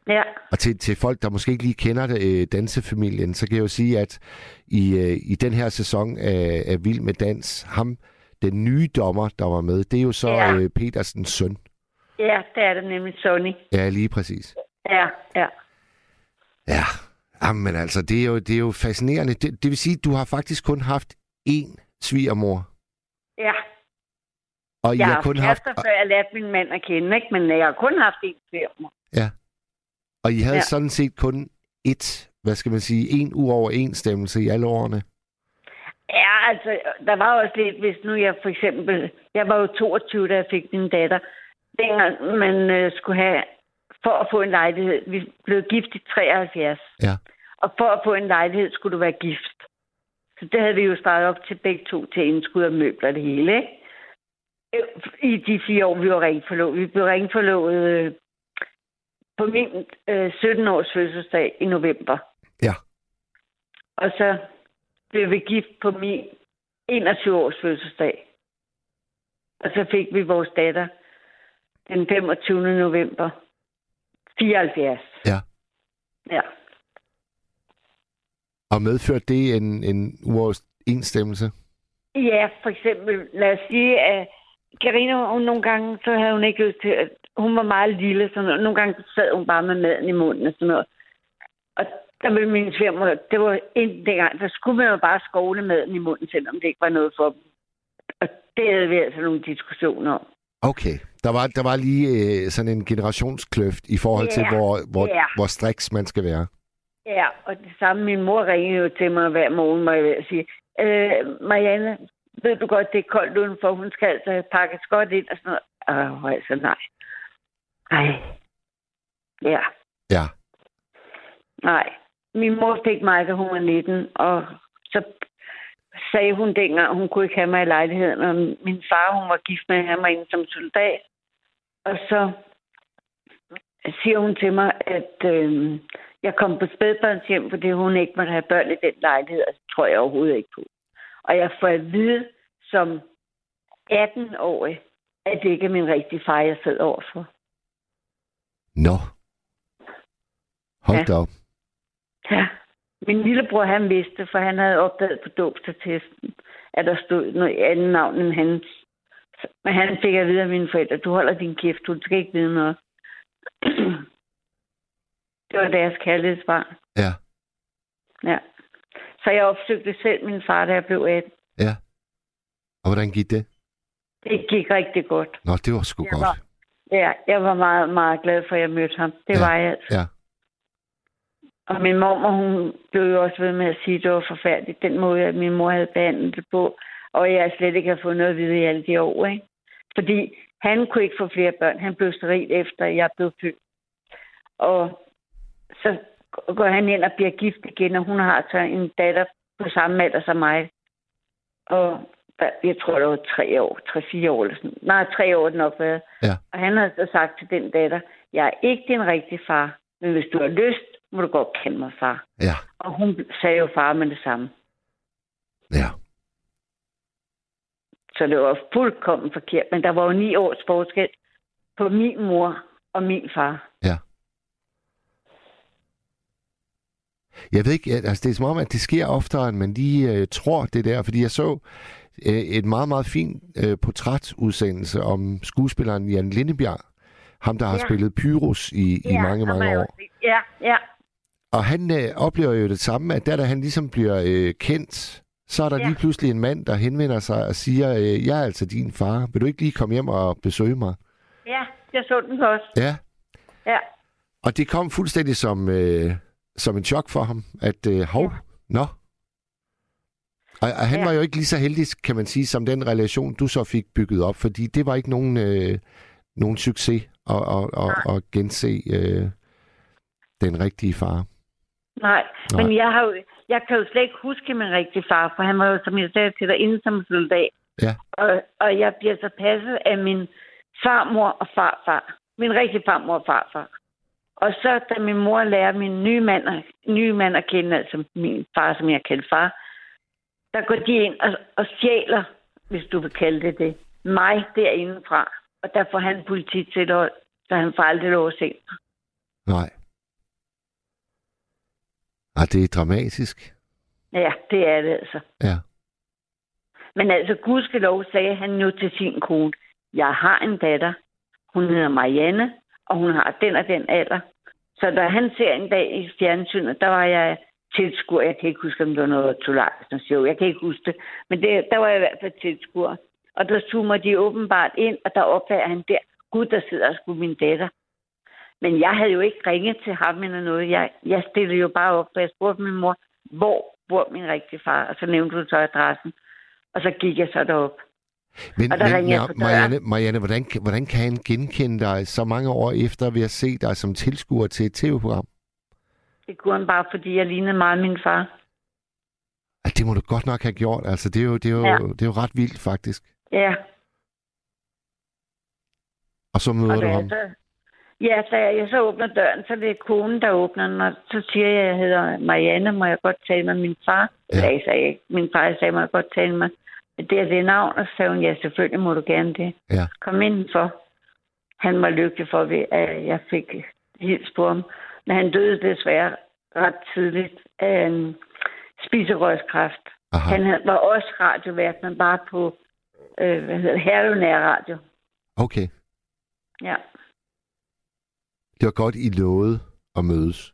Ja, Og til, til folk, der måske ikke lige kender øh, dansefamilien, så kan jeg jo sige, at i, øh, i den her sæson af, af Vild med Dans, ham, den nye dommer, der var med, det er jo så Ja. øh, Petersens søn. ja, det er det nemlig Sonny. Ja, lige præcis. Ja, ja. Ja, Jamen, altså, det er jo, det er jo fascinerende. Det, det vil sige, at du har faktisk kun haft én svigermor, Ja, og I jeg har kun haft kærester, før jeg lærte min mand at kende, ikke? men jeg har kun haft en firma. og I havde Ja. sådan set kun ét, hvad skal man sige, en uoverensstemmelse i alle årene. Ja, altså, der var også lidt, hvis nu jeg for eksempel... Jeg var jo 22, da jeg fik min datter. Dengang man øh, skulle have... For at få en lejlighed... Vi blev gift i 73. Ja. Og for at få en lejlighed, skulle du være gift. Så det havde vi jo startet op til begge to til indskud og møbler det hele, ikke? I de fire år, vi var rigtig forlovet. Vi blev rigtig forlovet øh, på min øh, 17-års fødselsdag i november. Ja. Og så blev vi gift på min 21-års fødselsdag. Og så fik vi vores datter den 25. november 74. Ja. Ja. Og medførte det en, en uoverensstemmelse? Ja, for eksempel, lad os sige, at Karina, hun nogle gange, så havde hun ikke lyst til, at hun var meget lille, så nogle gange sad hun bare med maden i munden og sådan noget. Og der ville min svigermor, det var en dengang, der skulle man jo bare skovle maden i munden, selvom det ikke var noget for dem. Og det havde vi altså nogle diskussioner om. Okay. Der var, der var lige øh, sådan en generationskløft i forhold til, Ja, hvor, hvor, ja. hvor striks man skal være. Ja, og det samme, min mor ringede jo til mig hver morgen, må jeg ved at sige, øh, Marianne, ved du godt, det er koldt udenfor, hun skal altså pakkes godt ind og sådan noget. Åh, altså nej. Ej. Ja, Ja. nej. Min mor fik mig, da hun var 19, og så sagde hun dengang, hun kunne ikke have mig i lejligheden, og min far, hun var gift med have mig inde som soldat. Og så siger hun til mig, at øh, jeg kom på spædbørnshjem, fordi hun ikke måtte have børn i den lejlighed, og det tror jeg overhovedet ikke på. Og jeg får at vide som 18-årig, at det ikke er min rigtige far, jeg sidder overfor. Nå. Hold Ja. da op. Ja. Min lillebror, han vidste, for han havde opdaget på dåbsattesten, at der stod noget andet navn end hans. Men han fik at vide af mine forældre, du holder din kæft, du skal ikke vide noget. det var deres kærlighedsbarn. Ja. Ja. Så jeg opsøgte selv min far, da jeg blev 18. Ja. Og hvordan gik det? Det gik rigtig godt. Nå, det var sgu Jeg godt. var- Ja, jeg var meget, meget glad for, at jeg mødte ham. Det Ja. var jeg altså. Ja. Og min mor, hun blev jo også ved med at sige, at det var forfærdeligt, den måde, at min mor havde behandlet det på. Og jeg slet ikke har fået noget at vide i alle de år, ikke? Fordi han kunne ikke få flere børn. Han blev steril efter, jeg blev født. Og så går han ind og bliver gift igen, og hun har så en datter på samme alder som mig. Og jeg tror, det var tre år, tre-fire år eller sådan. Nej, tre år det nok været. Ja. Og han har så sagt til den datter, jeg er ikke din rigtige far, men hvis du har lyst, må du godt kalde mig far. Ja. Og hun sagde jo far med det samme. Ja. Så det var fuldkommen forkert. Men der var jo ni års forskel på min mor og min far. Ja. Jeg ved ikke, altså det er som om, at det sker oftere, end man lige øh, tror det der, fordi jeg så øh, et meget, meget fint øh, portrætudsendelse om skuespilleren Jan Lindebjerg, ham der har Ja. spillet Pyrus i, i mange, mange år. Ja, ja. Og han øh, oplever jo det samme, at der, da han ligesom bliver øh, kendt, så er der Ja. lige pludselig en mand, der henvender sig og siger, øh, jeg er altså din far, vil du ikke lige komme hjem og besøge mig? Ja, jeg så den også. Ja, Ja, og det kom fuldstændig som, øh, som en chok for ham, at øh, hov, Ja. nå. Og, og han Ja. var jo ikke lige så heldig, kan man sige, som den relation, du så fik bygget op, fordi det var ikke nogen, øh, nogen succes at, at, at, at gense øh, den rigtige far. Nej. Nej. Men jeg, har jo, jeg kan jo slet ikke huske min rigtige far, for han var jo, som jeg sagde til dig, inde som soldat. Ja. Og, og jeg bliver så passet af min farmor og farfar. Min rigtige farmor og farfar. Og så, da min mor lærer min nye mand, nye mand at kende, altså min far, som jeg kaldte far, der går de ind og, og stjæler, hvis du vil kalde det det, mig derindefra. Og der får han politi til det, så han får aldrig lov at se mig. Nej. Ah, det er dramatisk. Ja, det er det altså. Ja. Men altså, gudskelov sagde han nu til sin kone, jeg har en datter, hun hedder Marianne, og hun har den og den alder. Så da han ser en dag i fjernsynet, der var jeg tilskuer. Jeg kan ikke huske, om det var noget Tolarsens show. Jeg kan ikke huske det. Men det, der var jeg i hvert fald tilskuer. Og der zoomer de åbenbart ind, og der opdager han der, gud, der sidder sgu min datter. Men jeg havde jo ikke ringet til ham eller noget. Jeg, jeg stillede jo bare op, for jeg spurgte min mor, hvor bor min rigtige far? Og så nævnte du så adressen. Og så gik jeg så derop. Men, Og der men ja. Marianne, Marianne hvordan, hvordan kan han genkende dig så mange år efter ved at se dig som tilskuer til et tv-program? Det kunne han bare, fordi jeg lignede meget min far. Ah, Det må du godt nok have gjort. Altså, det er jo, det er jo, Ja. det er jo ret vildt, faktisk. Ja, Og så møder og du ham. så, ja, da jeg så åbner døren, så er det konen, der åbner den, og så siger jeg, at jeg hedder Marianne, må jeg godt tale med min far? Ja. Jeg sagde ikke. Min far jeg sagde, må jeg godt tale med det er det navn, og så sagde hun, ja, selvfølgelig må du gerne det. Ja. Kom indenfor. Han var lykkelig for, at jeg fik hils på ham. Men han døde desværre ret tidligt af en spiserørskræft. Aha. Han var også radiovært, men bare på øh, hvad hedder Radio. Okay. Ja. Det var godt, I lovede at mødes.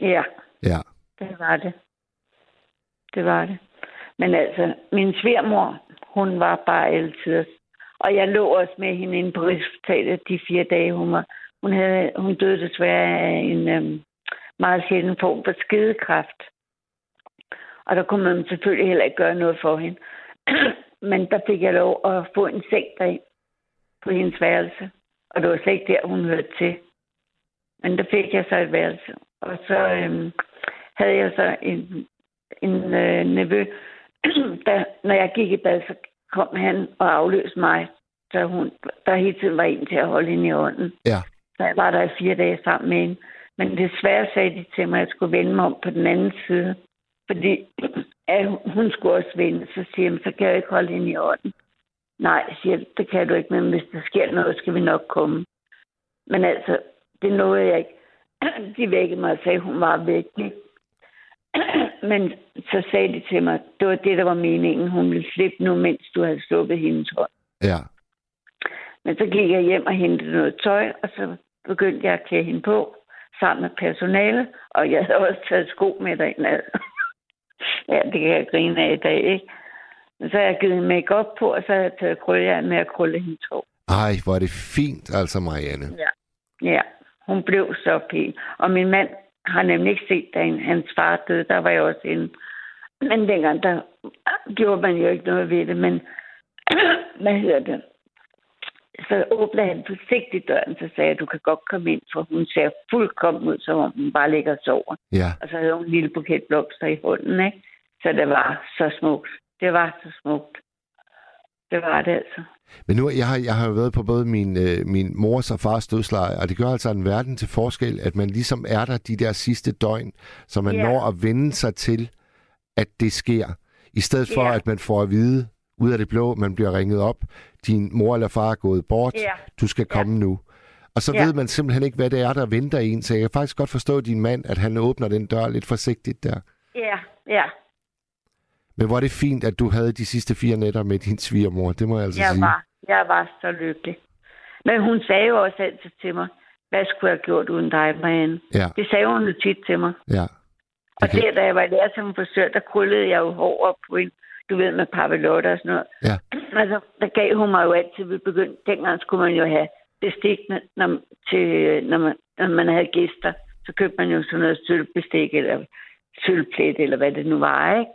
ja, Ja. det var det. Det var det. Men altså, min svigermor, hun var bare altid. Og jeg lå også med hende inde på Rigshospitalet de fire dage, hun var. Hun, havde, hun døde desværre af en øhm, meget sjælden form for skidekræft. Og der kunne man selvfølgelig heller ikke gøre noget for hende. Men der fik jeg lov at få en seng derind på hendes værelse. Og det var slet ikke der, hun hørte til. Men der fik jeg så et værelse. Og så øhm, havde jeg så en, en øh, nevø, der, når jeg gik i bad, så kom han og afløste mig, så hun, der hele tiden var en til at holde hende i ånden. Ja. Så jeg var der i fire dage sammen med hende. Men desværre sagde de til mig, at jeg skulle vende mig om på den anden side. Fordi at hun skulle også vende. Så siger jeg, så kan jeg ikke holde hende i orden. Nej, siger det kan du ikke, men hvis der sker noget, skal vi nok komme. Men altså, det nåede jeg ikke. De vækkede mig og sagde, at hun var væk. Men så sagde de til mig, det var det, der var meningen. Hun ville slippe nu, mens du havde sluppet hendes hånd. Ja. Men så gik jeg hjem og hentede noget tøj, og så begyndte jeg at klæde hende på sammen med personale, og jeg havde også taget sko med derind. Ja, det kan jeg grine af i dag, ikke? Men så har jeg givet make på, og så har jeg taget krøljern med at krølle hendes hår. Ej, hvor er det fint, altså, Marianne. Ja. Ja, hun blev så pæn. Og min mand har nemlig ikke set, da hans far døde. Der var jeg også inde. Men dengang, der gjorde man jo ikke noget ved det. Men hvad hedder det? Så åbnede han forsigtigt døren, så sagde jeg, du kan godt komme ind, for hun ser fuldkommen ud, som om hun bare ligger og sover. Ja. Og så havde hun en lille buket blomster i hånden, ikke? Så det var så smukt. Det var så smukt. Det var det altså. Men nu, jeg har, jeg har jo været på både min, øh, min mors og fars dødsleje, og det gør altså en verden til forskel, at man ligesom er der de der sidste døgn, så man Ja. når at vende sig til, at det sker. I stedet for, Ja. at man får at vide ud af det blå, man bliver ringet op, din mor eller far er gået bort, Ja. du skal komme nu. Og så Ja. ved man simpelthen ikke, hvad det er, der venter en, så jeg kan faktisk godt forstå din mand, at han åbner den dør lidt forsigtigt der. Ja, ja. Men hvor er det fint, at du havde de sidste fire nætter med din svigermor, det må jeg altså Jeg sige. var, jeg var så lykkelig. Men hun sagde jo også altid til mig, hvad skulle jeg have gjort uden dig, Marianne? Ja, Det sagde hun jo tit til mig. ja. Og kan- der, da jeg var lærer som frisør, der krøllede jeg jo hår op på en, du ved, med papillotter og sådan noget. Ja. Altså, der gav hun mig jo altid, vi begyndte, dengang skulle man jo have bestik, når, til, når, man, når man havde gæster. Så købte man jo sådan noget sølvbestik, eller sølvplet, eller hvad det nu var, ikke?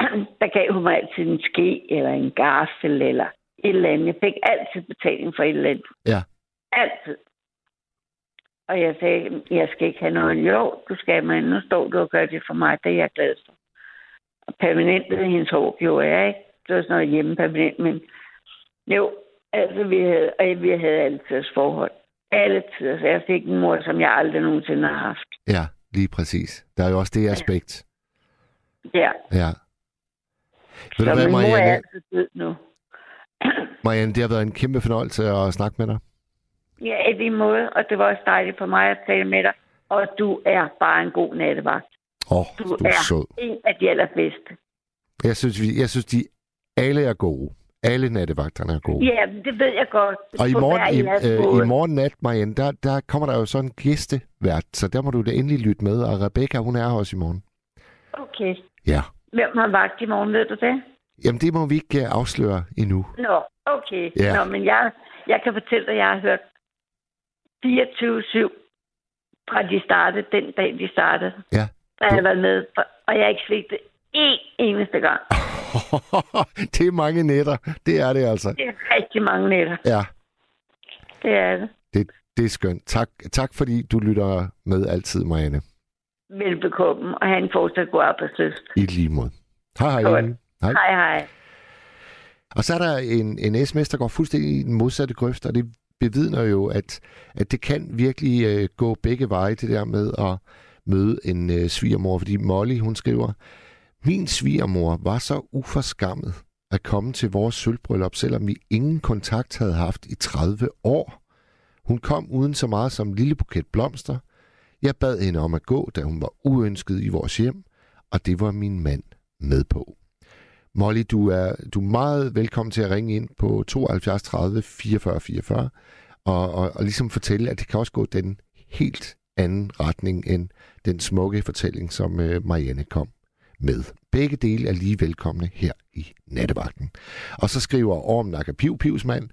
Der gav hun mig altid en ske, eller en gaffel, eller et eller andet. Jeg fik altid betaling for et eller andet. Ja. Altid. Og jeg sagde, jeg skal ikke have noget. Jo, du skal, men nu står du og gør det for mig. Det er jeg glad for. Og permanent i hendes hår gjorde jeg, ikke? Det var sådan noget hjemme permanent, men jo, altså vi havde, og vi havde altid forhold. alle tider. Så jeg fik en mor, som jeg aldrig nogensinde har haft. Ja, lige præcis. Der er jo også det aspekt. Ja. Ja. Ved Så du hvad, min mor er Marianne? altid død nu. Marianne, det har været en kæmpe fornøjelse at snakke med dig. Ja, i lige måde. Og det var også dejligt for mig at tale med dig. Og du er bare en god nattevagt. Åh, oh, Du, du er er sød. en af de allerbedste. Jeg synes, vi, jeg synes, de alle er gode. Alle nattevagterne er gode. Ja, det ved jeg godt. Og i morgen, i, øh, i morgen nat, Marianne, der, der kommer der jo sådan en gæstevært, så der må du da endelig lytte med. Og Rebecca, hun er her også i morgen. Okay. Ja. Hvem har vagt i morgen, ved du det? Jamen, det må vi ikke uh, afsløre endnu. Nå, okay. Ja. Nå, men jeg, jeg kan fortælle dig, at jeg har hørt 24-7 fra de startede, den dag de startede. Ja. Der har jeg været med, og jeg har ikke svigtet én eneste gang. det er mange nætter. Det er det altså. Det er rigtig mange nætter. Ja, Det er det. det, det er skønt. Tak, tak fordi du lytter med altid, Marianne. Velbekomme, og have en fortsat god arbejdsløst. I lige måde. Hej, hej. Godt. Hej. Hej, hej. Og så er der en, en sms, der går fuldstændig i den modsatte grøft, og det bevidner jo, at, at det kan virkelig øh, gå begge veje, det der med at møde en øh, svigermor. Fordi Molly, hun skriver, min svigermor var så uforskammet at komme til vores sølvbryllup, selvom vi ingen kontakt havde haft i 30 år. Hun kom uden så meget som en lille buket blomster. Jeg bad hende om at gå, da hun var uønsket i vores hjem, og det var min mand med på. Molly, du er, du er meget velkommen til at ringe ind på 72 30 44 44 og, og, og ligesom fortælle, at det kan også gå den helt anden retning end den smukke fortælling, som øh, Marianne kom med. Begge dele er lige velkomne her i nattevagten. Og så skriver Orm Nakker Piv Pivsmand,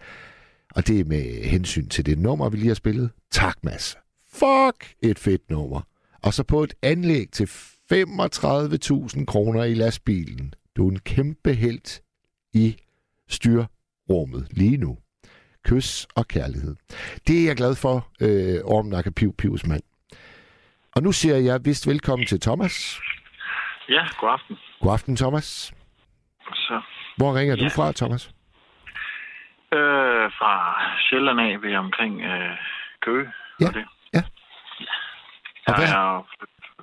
og det er med hensyn til det nummer, vi lige har spillet. Tak, Mads. Fuck, et fedt nummer. Og så på et anlæg til 35.000 kroner i lastbilen. Du er en kæmpe held i styrrummet lige nu. Kys og kærlighed. Det er jeg glad for, øh, Orm Piv Pivsmand. Og nu siger jeg vist velkommen til Thomas. Ja, god aften. God aften, Thomas. Så, Hvor ringer Ja. du fra, Thomas? øh, fra Sjælland af ved omkring øh, Køge. Ja, og det. Og Jeg er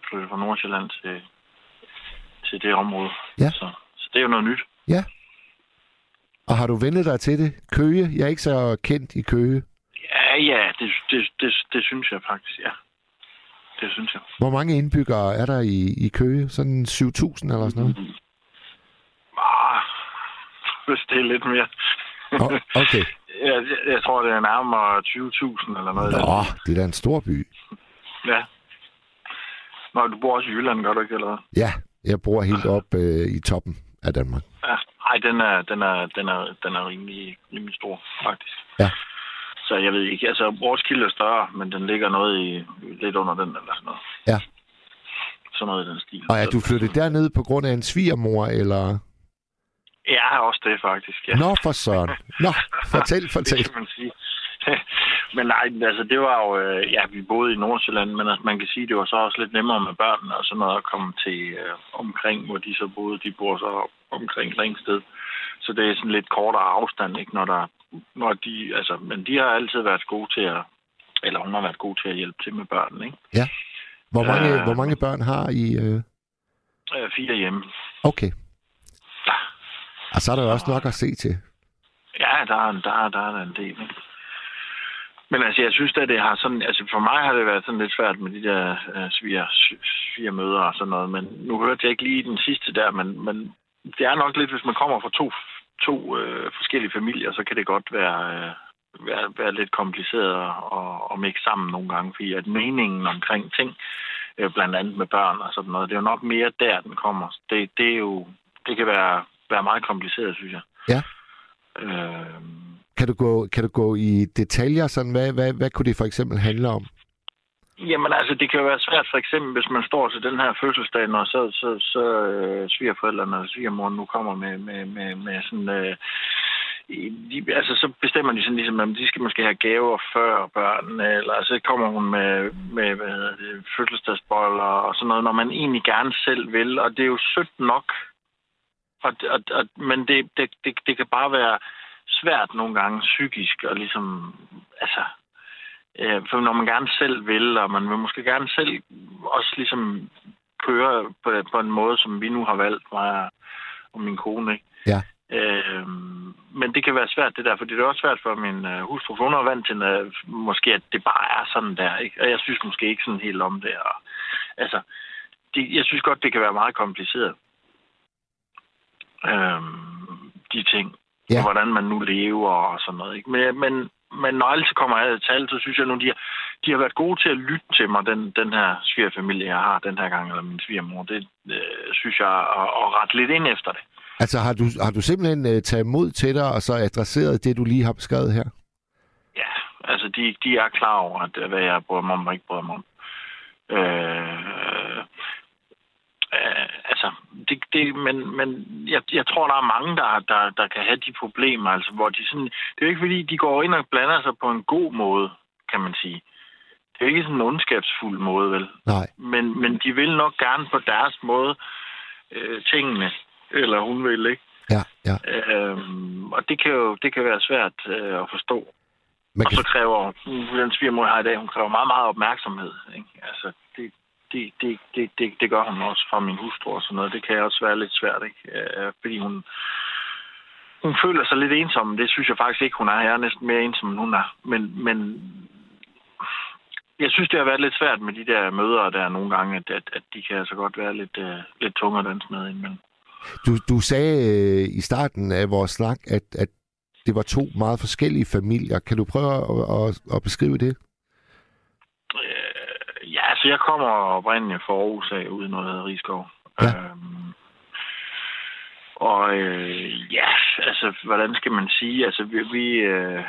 flyttet fra Nordsjælland til, til det område. Ja. Så, så det er jo noget nyt. Ja. Og har du vendet dig til det? Køge? Jeg er ikke så kendt i Køge. Ja, ja, det, det, det, det synes jeg faktisk, ja. Det synes jeg. Hvor mange indbyggere er der i, i Køge? Sådan 7.000 eller sådan noget? Ah, hvis det er lidt mere. Oh, okay. jeg, jeg, jeg tror, det er nærmere 20.000 eller noget. Nå, det er da en stor by. Ja. Nå, du bor også i Jylland, gør du ikke, eller? Ja, jeg bor helt op øh, i toppen af Danmark. Ja. Ej, den er, den er, den er, den er rimelig, rimelig stor, faktisk. Ja. Så jeg ved ikke, altså vores kilde er større, men den ligger noget i, lidt under den, eller sådan noget. Ja. Sådan noget i den stil. Og er du flyttet derned på grund af en svigermor, eller... Ja, også det faktisk, ja. Nå, for søren. Nå, fortæl, det fortæl. kan man sige. men nej, altså det var jo, øh, ja, vi boede i Nordsjælland, men altså, man kan sige, det var så også lidt nemmere med børnene og sådan noget at komme til øh, omkring, hvor de så boede. De bor så omkring Ringsted. Så det er sådan lidt kortere afstand, ikke, når der, når de, altså, men de har altid været gode til at, eller hun har været god til at hjælpe til med børnene, ikke? Hvor mange, Øh. hvor mange børn har I? Øh... Øh, fire hjemme. Okay. Ja. Og så er der jo også nok at se til. Ja, der er, der, er, der er der en del. Ikke? Men altså, jeg synes at det har sådan... Altså, for mig har det været sådan lidt svært med de der øh, sviger, sviger møder og sådan noget. Men nu hørte jeg ikke lige den sidste der, men, men det er nok lidt, hvis man kommer fra to, to øh, forskellige familier, så kan det godt være, øh, være, være lidt kompliceret at, at mixe sammen nogle gange. Fordi at meningen omkring ting, øh, blandt andet med børn og sådan noget, det er jo nok mere der, den kommer. Det, det, er jo, det kan være, være meget kompliceret, synes jeg. Ja. Øh, kan du gå, kan du gå i detaljer? Sådan, hvad, hvad, hvad kunne det for eksempel handle om? Jamen altså, det kan jo være svært, for eksempel, hvis man står til den her fødselsdag, og så, så, så øh, svigerforældrene og svigermoren nu kommer med, med, med, med sådan... Øh, de, altså, så bestemmer de sådan ligesom, at de skal måske have gaver før børnene, eller så kommer hun med, med hvad hedder det, fødselsdagsboller og sådan noget, når man egentlig gerne selv vil, og det er jo sødt nok. Og, og, og, men det, det, det, det kan bare være svært nogle gange psykisk, og ligesom, altså, Øh, for når man gerne selv vil, og man vil måske gerne selv også ligesom køre på, på en måde, som vi nu har valgt, mig og min kone, ikke? Ja. Øh, men det kan være svært, det der, for det er også svært for min øh, hustru, for hun er vant til, øh, måske, at det bare er sådan der, ikke? Og jeg synes måske ikke sådan helt om det. Og, altså, det, jeg synes godt, det kan være meget kompliceret. Øh, de ting. Ja. Hvordan man nu lever og sådan noget, ikke? Men, men, men når alt kommer af til alt, så synes jeg nu, de har, de har været gode til at lytte til mig, den, den her svigerfamilie, jeg har den her gang, eller min svigermor. Det øh, synes jeg, at, at rette lidt ind efter det. Altså har du, har du simpelthen uh, taget mod til dig, og så adresseret det, du lige har beskrevet her? Ja, altså de, de er klar over, at, hvad jeg bryder mig om og ikke bryder mig om. Øh, øh, det, det, men, men jeg, jeg tror, der er mange, der, der, der kan have de problemer, altså, hvor de sådan, det er jo ikke fordi, de går ind og blander sig på en god måde, kan man sige. Det er jo ikke sådan en ondskabsfuld måde, vel? Nej. Men, men de vil nok gerne på deres måde øh, tingene, eller hun vil, ikke? Ja, ja. Øhm, og det kan jo det kan være svært øh, at forstå. Man Og kan, så kræver den svigermor, har i dag, hun kræver meget, meget opmærksomhed. Ikke? Altså, det, det, det, det, det, det gør hun også fra min hustru og sådan noget. Det kan også være lidt svært, ikke? Øh, fordi hun, hun føler sig lidt ensom. Det synes jeg faktisk ikke, hun er. Jeg er næsten mere ensom, end hun er. Men, men jeg synes, det har været lidt svært med de der møder der nogle gange, at, at, at de kan altså godt være lidt, uh, lidt tunge at danse med indimellem. du, du sagde øh, i starten af vores snak, at, at det var to meget forskellige familier. Kan du prøve at, at, at beskrive det? Øh, ja, så jeg kommer oprindeligt fra Aarhus af, ude i noget, Rigskov. Ja. Øhm, og øh, ja, altså, hvordan skal man sige? Altså, vi, vi øh,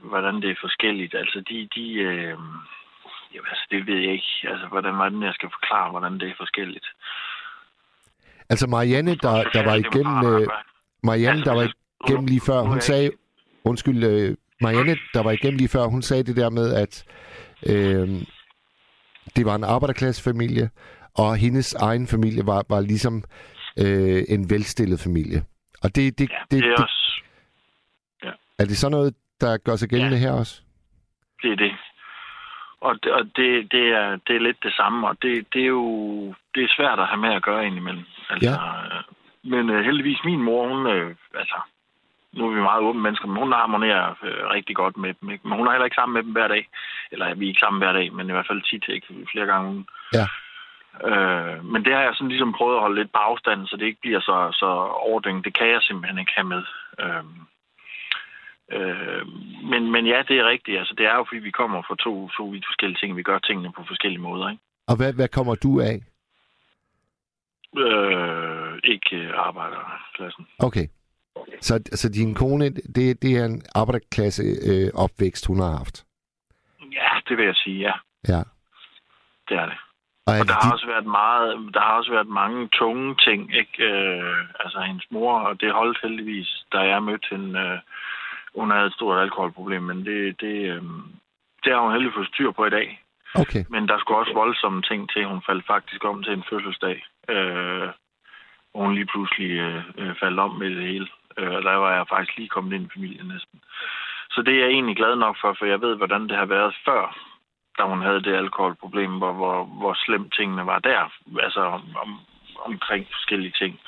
hvordan det er forskelligt. Altså, de, de øh, jamen, altså, det ved jeg ikke. Altså, hvordan, hvordan jeg skal forklare, hvordan det er forskelligt. Altså Marianne, der, der var igennem... Øh, Marianne, der var igennem lige før, hun sagde... Undskyld, øh, Marianne, der var igennem lige før, hun sagde det der med, at øh, det var en arbejderklassefamilie, og hendes egen familie var, var ligesom øh, en velstillet familie. Og det, det, Ja, det, det er det, også... er det sådan noget, der gør sig gældende Ja. her også? Det er det. Og, det, og det, det, er, det er lidt det samme, og det, det er jo det er svært at have med at gøre indimellem. Altså, ja. Men uh, heldigvis min mor, hun, uh, altså, nu er vi meget åbne mennesker, men hun harmonerer uh, rigtig godt med dem. Ikke? Men hun er heller ikke sammen med dem hver dag. Eller vi er ikke sammen hver dag, men i hvert fald tit, ikke? flere gange ugen. Ja. Øh, men det har jeg sådan ligesom prøvet at holde lidt på afstand, så det ikke bliver så, så overdænget. Det kan jeg simpelthen ikke have med. Øh, øh, men, men ja, det er rigtigt. Altså, det er jo, fordi vi kommer fra to, to vidt forskellige ting. Vi gør tingene på forskellige måder. Ikke, Og hvad, hvad kommer du af? øh, ikke øh, arbejderklassen. Okay. Så, så din kone, det, det er en arbejderklasse øh, opvækst, hun har haft? Ja, det vil jeg sige, ja. Ja. Det er det. Og, Og der det har også været meget, der har også været mange tunge ting, ikke? Øh, altså hendes mor, og det holdt heldigvis, da jeg mødte hende. Øh, hun havde et stort alkoholproblem, men det, det, øh, det har hun heldigvis fået styr på i dag. Okay. Men der skulle også voldsomme ting til. Hun faldt faktisk om til en fødselsdag. Øh, og hun lige pludselig øh, øh, faldt om med det hele. Øh, og der var jeg faktisk lige kommet ind i familien næsten. Så det er jeg egentlig glad nok for, for jeg ved, hvordan det har været før, da hun havde det alkoholproblem, hvor, hvor, hvor slemt tingene var der. Altså om, om, omkring forskellige ting.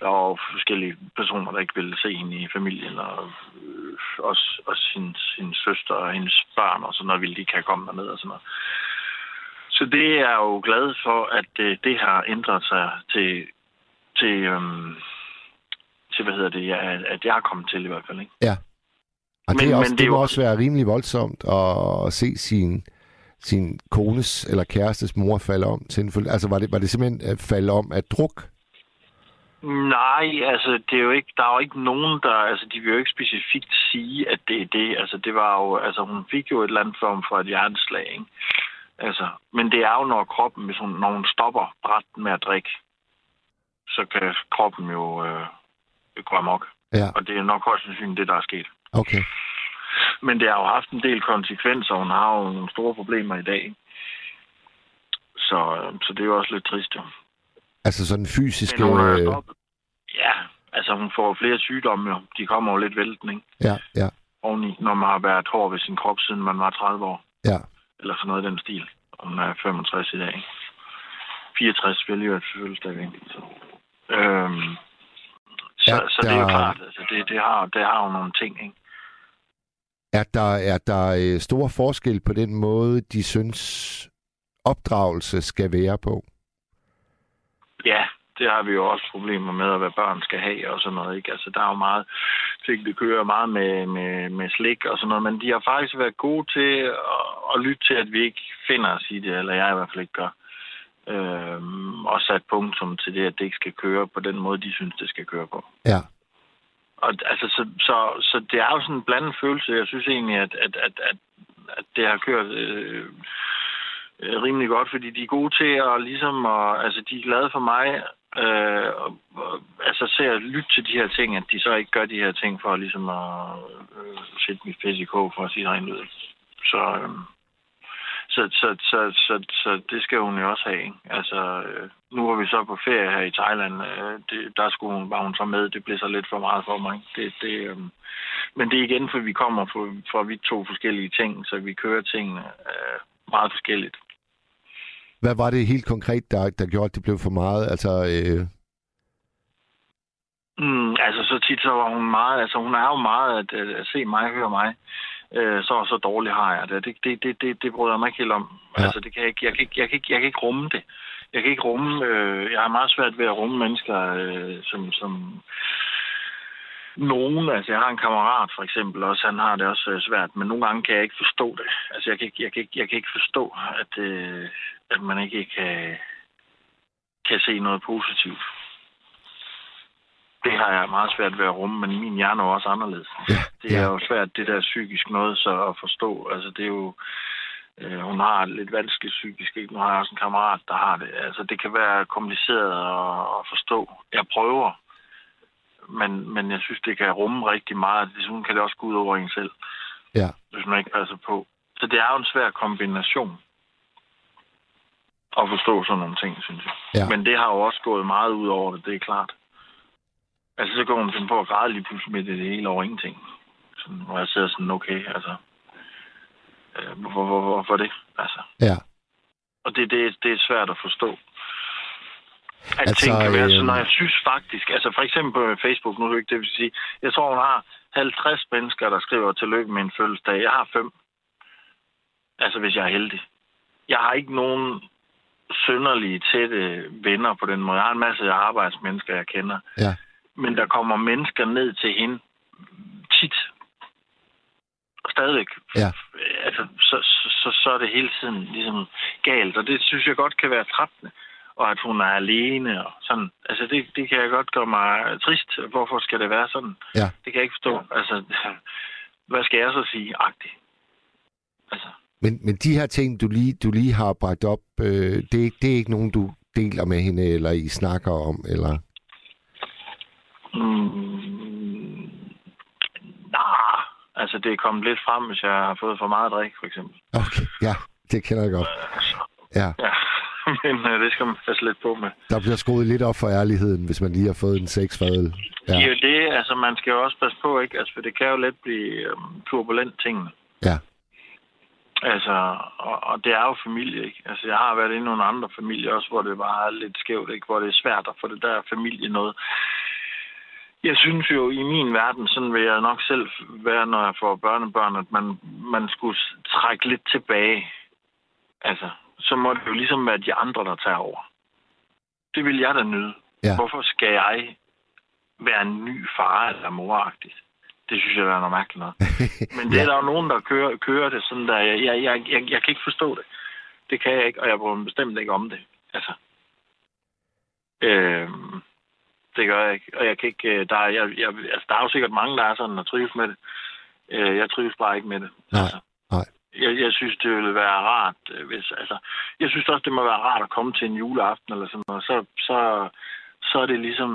Og forskellige personer, der ikke ville se hende i familien, og øh, også, også hendes, hendes søster og hendes børn, og sådan noget, ville de ikke have kommet derned og sådan noget. Så det er jeg jo glad for, at det, det har ændret sig til, til, øhm, til hvad hedder det, ja, at jeg er kommet til i hvert fald. Ikke? Og det, Men- er også, men det, det må jo- også være rimelig voldsomt at, at se sin, sin kones eller kærestes mor falde om til en fuld... Altså, var det, var det simpelthen at falde om af druk? Nej, altså, det er jo ikke, der er jo ikke nogen, der, altså, de vil jo ikke specifikt sige, at det er det. Altså, det var jo, altså, hun fik jo et eller andet form for et hjerneslag, ikke? Altså, men det er jo, når kroppen, hvis hun, når hun stopper bræt med at drikke, så kan kroppen jo øh, gå amok. Ja, Og det er nok højst sandsynligt det, der er sket. okay. Men det har jo haft en del konsekvenser. Hun har jo nogle store problemer i dag. Så, øh, så det er jo også lidt trist, jo. Altså sådan fysiske... Men hun har øh. Ja, altså hun får flere sygdomme, jo. De kommer jo lidt vælten, ikke? Ja, ja. oveni, når man har været hård ved sin krop, siden man var 30 år. Ja. Eller sådan noget i den stil. Og hun er 65 i dag. 64 vil jo selvfølgelig stadigvæk. Så, så, så det er jo der- klart, altså det, det, har, det har jo nogle ting, ikke? Er der, er der øh, stor forskel på den måde, de synes, opdragelse skal være på? Ja, det har vi jo også problemer med, hvad børn skal have og sådan noget. Ikke? Altså, der er jo meget ting, det kører meget med, med, med slik og sådan noget, men de har faktisk været gode til at, at lytte til, at vi ikke finder os i det, eller jeg i hvert fald ikke gør. Øhm, og sat punktum til det, at det ikke skal køre på den måde, de synes, det skal køre på. Ja. Og altså, så, så, så det er jo sådan en blandet følelse. Jeg synes egentlig, at, at, at, at, at det har kørt øh, øh, rimelig godt, fordi de er gode til at ligesom, og, altså de er glade for mig, øh, og, og, altså se at lytte til de her ting, at de så ikke gør de her ting for ligesom at øh, sætte mit pis i kog, for at sige rent ud. Så, øh, så, så, så, så, så det skal hun jo også have. Ikke? Altså, øh, nu var vi så på ferie her i Thailand. Øh, det, der skulle hun, var hun så med. Det blev så lidt for meget for mig. Det, det, øh, men det er igen, for vi kommer fra, fra vi to forskellige ting, så vi kører tingene øh, meget forskelligt. Hvad var det helt konkret, der, der gjorde, at det blev for meget? Altså, øh, Mm, altså så tit så var hun meget, altså hun er jo meget at, at, at se mig, høre mig. Øh, så så dårligt har jeg det. Det, det, det, det, det bryder jeg mig ikke helt om. Ja. Altså det kan jeg, ikke, jeg, kan ikke, jeg, kan ikke, jeg kan ikke rumme det. Jeg kan ikke rumme, øh, jeg har meget svært ved at rumme mennesker, øh, som, som nogen, altså jeg har en kammerat for eksempel også, han har det også øh, svært, men nogle gange kan jeg ikke forstå det. Altså jeg kan ikke, jeg kan ikke, jeg kan ikke forstå, at, øh, at man ikke kan, kan se noget positivt. Det har jeg meget svært ved at rumme, men min hjerne er også anderledes. ja, Det er ja, jo svært, det der psykisk noget, så at forstå. Altså, det er jo... Øh, hun har lidt vanskeligt psykisk, ikke? Nu har jeg også en kammerat, der har det. Altså, det kan være kompliceret at, at forstå. Jeg prøver, men, men jeg synes, det kan rumme rigtig meget. Desuden kan det også gå ud over en selv, ja. hvis man ikke passer på. Så det er jo en svær kombination at forstå sådan nogle ting, synes jeg. Ja. Men det har jo også gået meget ud over det, det er klart. Altså, så går hun finde på at græde lige pludselig med det, det hele over ingenting. Sådan, hvor jeg sidder sådan, okay, altså... Øh, hvorfor, hvor, det? Altså, ja. og det, det, det er svært at forstå. At Altså, ting kan være øh, sådan, og jeg synes faktisk, altså for eksempel på Facebook, nu er det ikke det, vil sige, jeg tror, hun har 50 mennesker, der skriver tillykke med en fødselsdag. Jeg har fem. Altså, hvis jeg er heldig. Jeg har ikke nogen synderlige tætte venner på den måde. Jeg har en masse arbejdsmennesker, jeg kender. Ja. Men der kommer mennesker ned til hende tit. Og stadigvæk. Ja. Altså, så, så, så, er det hele tiden ligesom galt. Og det synes jeg godt kan være trættende. Og at hun er alene og sådan. Altså, det, det kan jeg godt gøre mig trist. Hvorfor skal det være sådan? Ja. Det kan jeg ikke forstå. Altså, hvad skal jeg så sige? Agtigt. Altså, Men, men de her ting, du lige, du lige har bragt op, øh, det, det er ikke nogen, du deler med hende, eller I snakker om, eller... Mm, nah, altså det er kommet lidt frem, hvis jeg har fået for meget drik, for eksempel. Okay, ja, det kender jeg godt. Altså, Ja, ja, men øh, det skal man passe lidt på med. der bliver skruet lidt op for ærligheden, hvis man lige har fået en sexfadel. Ja. Jo det, altså man skal jo også passe på, ikke? Altså, for det kan jo let blive øhm, turbulent tingene. ja, Altså, og, og det er jo familie, ikke? Altså, jeg har været inde i nogle andre familier også, hvor det bare er lidt skævt, ikke? Hvor det er svært at få det der familie noget. Jeg synes jo, i min verden, sådan vil jeg nok selv være, når jeg får børnebørn, at man, man skulle trække lidt tilbage. Altså, så må det jo ligesom være de andre, der tager over. Det vil jeg da nyde. Ja. Hvorfor skal jeg være en ny far eller moragtig? Det synes jeg er noget mærkeligt noget. Men det er ja. der jo nogen, der kører, kører det sådan der. Jeg, jeg, jeg, jeg, jeg kan ikke forstå det. Det kan jeg ikke, og jeg bryder bestemt ikke om det. Altså. Øhm, det gør jeg ikke. Og jeg kan ikke... øh, Der er, jeg, jeg, altså, der er jo sikkert mange, der er sådan, der trives med det. Øh, jeg trives bare ikke med det. Nej, Altså. nej. Jeg, jeg synes, det ville være rart, øh, hvis... Altså, jeg synes også, det må være rart at komme til en juleaften eller sådan noget. Så, så, så er det ligesom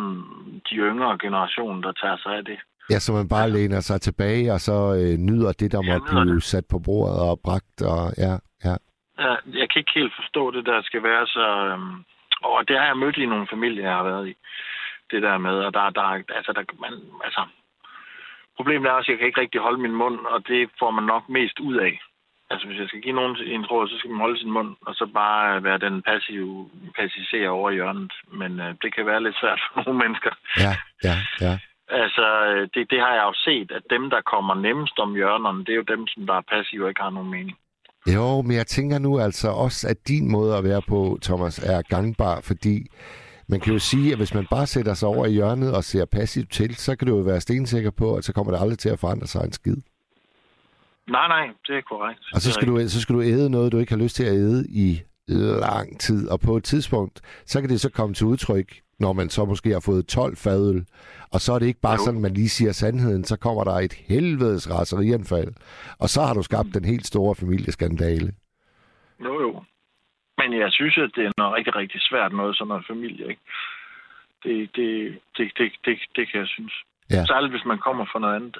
de yngre generationer, der tager sig af det. Ja, så man bare læner sig tilbage, og så øh, nyder det, der måtte blive det. sat på bordet og bragt, og ja, ja. Ja, jeg kan ikke helt forstå det, der skal være så... Øhm, og det har jeg mødt i nogle familier, jeg har været i. Det der med, og der, der, altså, der, man, altså, Problemet er også, at jeg kan ikke rigtig holde min mund, og det får man nok mest ud af. Altså, hvis jeg skal give nogen en råd, så skal man holde sin mund, og så bare være den passive, passiviserer over hjørnet. Men øh, det kan være lidt svært for nogle mennesker. Ja, ja, ja. Altså, øh, det, det har jeg jo set, at dem, der kommer nemmest om hjørnerne, det er jo dem, som der er passive og ikke har nogen mening. Jo, men jeg tænker nu altså også, at din måde at være på, Thomas, er gangbar, fordi man kan jo sige, at hvis man bare sætter sig over i hjørnet og ser passivt til, så kan du jo være stensikker på, at så kommer det aldrig til at forandre sig en skid. Nej, nej, det er korrekt. Og så skal, du, så skal du æde noget, du ikke har lyst til at æde i lang tid. Og på et tidspunkt, så kan det så komme til udtryk, når man så måske har fået 12 fadøl. Og så er det ikke bare jo. sådan, man lige siger sandheden. Så kommer der et helvedes raserianfald. Og så har du skabt den helt store familieskandale. Jo, jo. Men jeg synes, at det er noget rigtig, rigtig svært noget, sådan noget familie, ikke? Det, det, det, det, det, det kan jeg synes. Ja. Særligt hvis man kommer fra noget andet.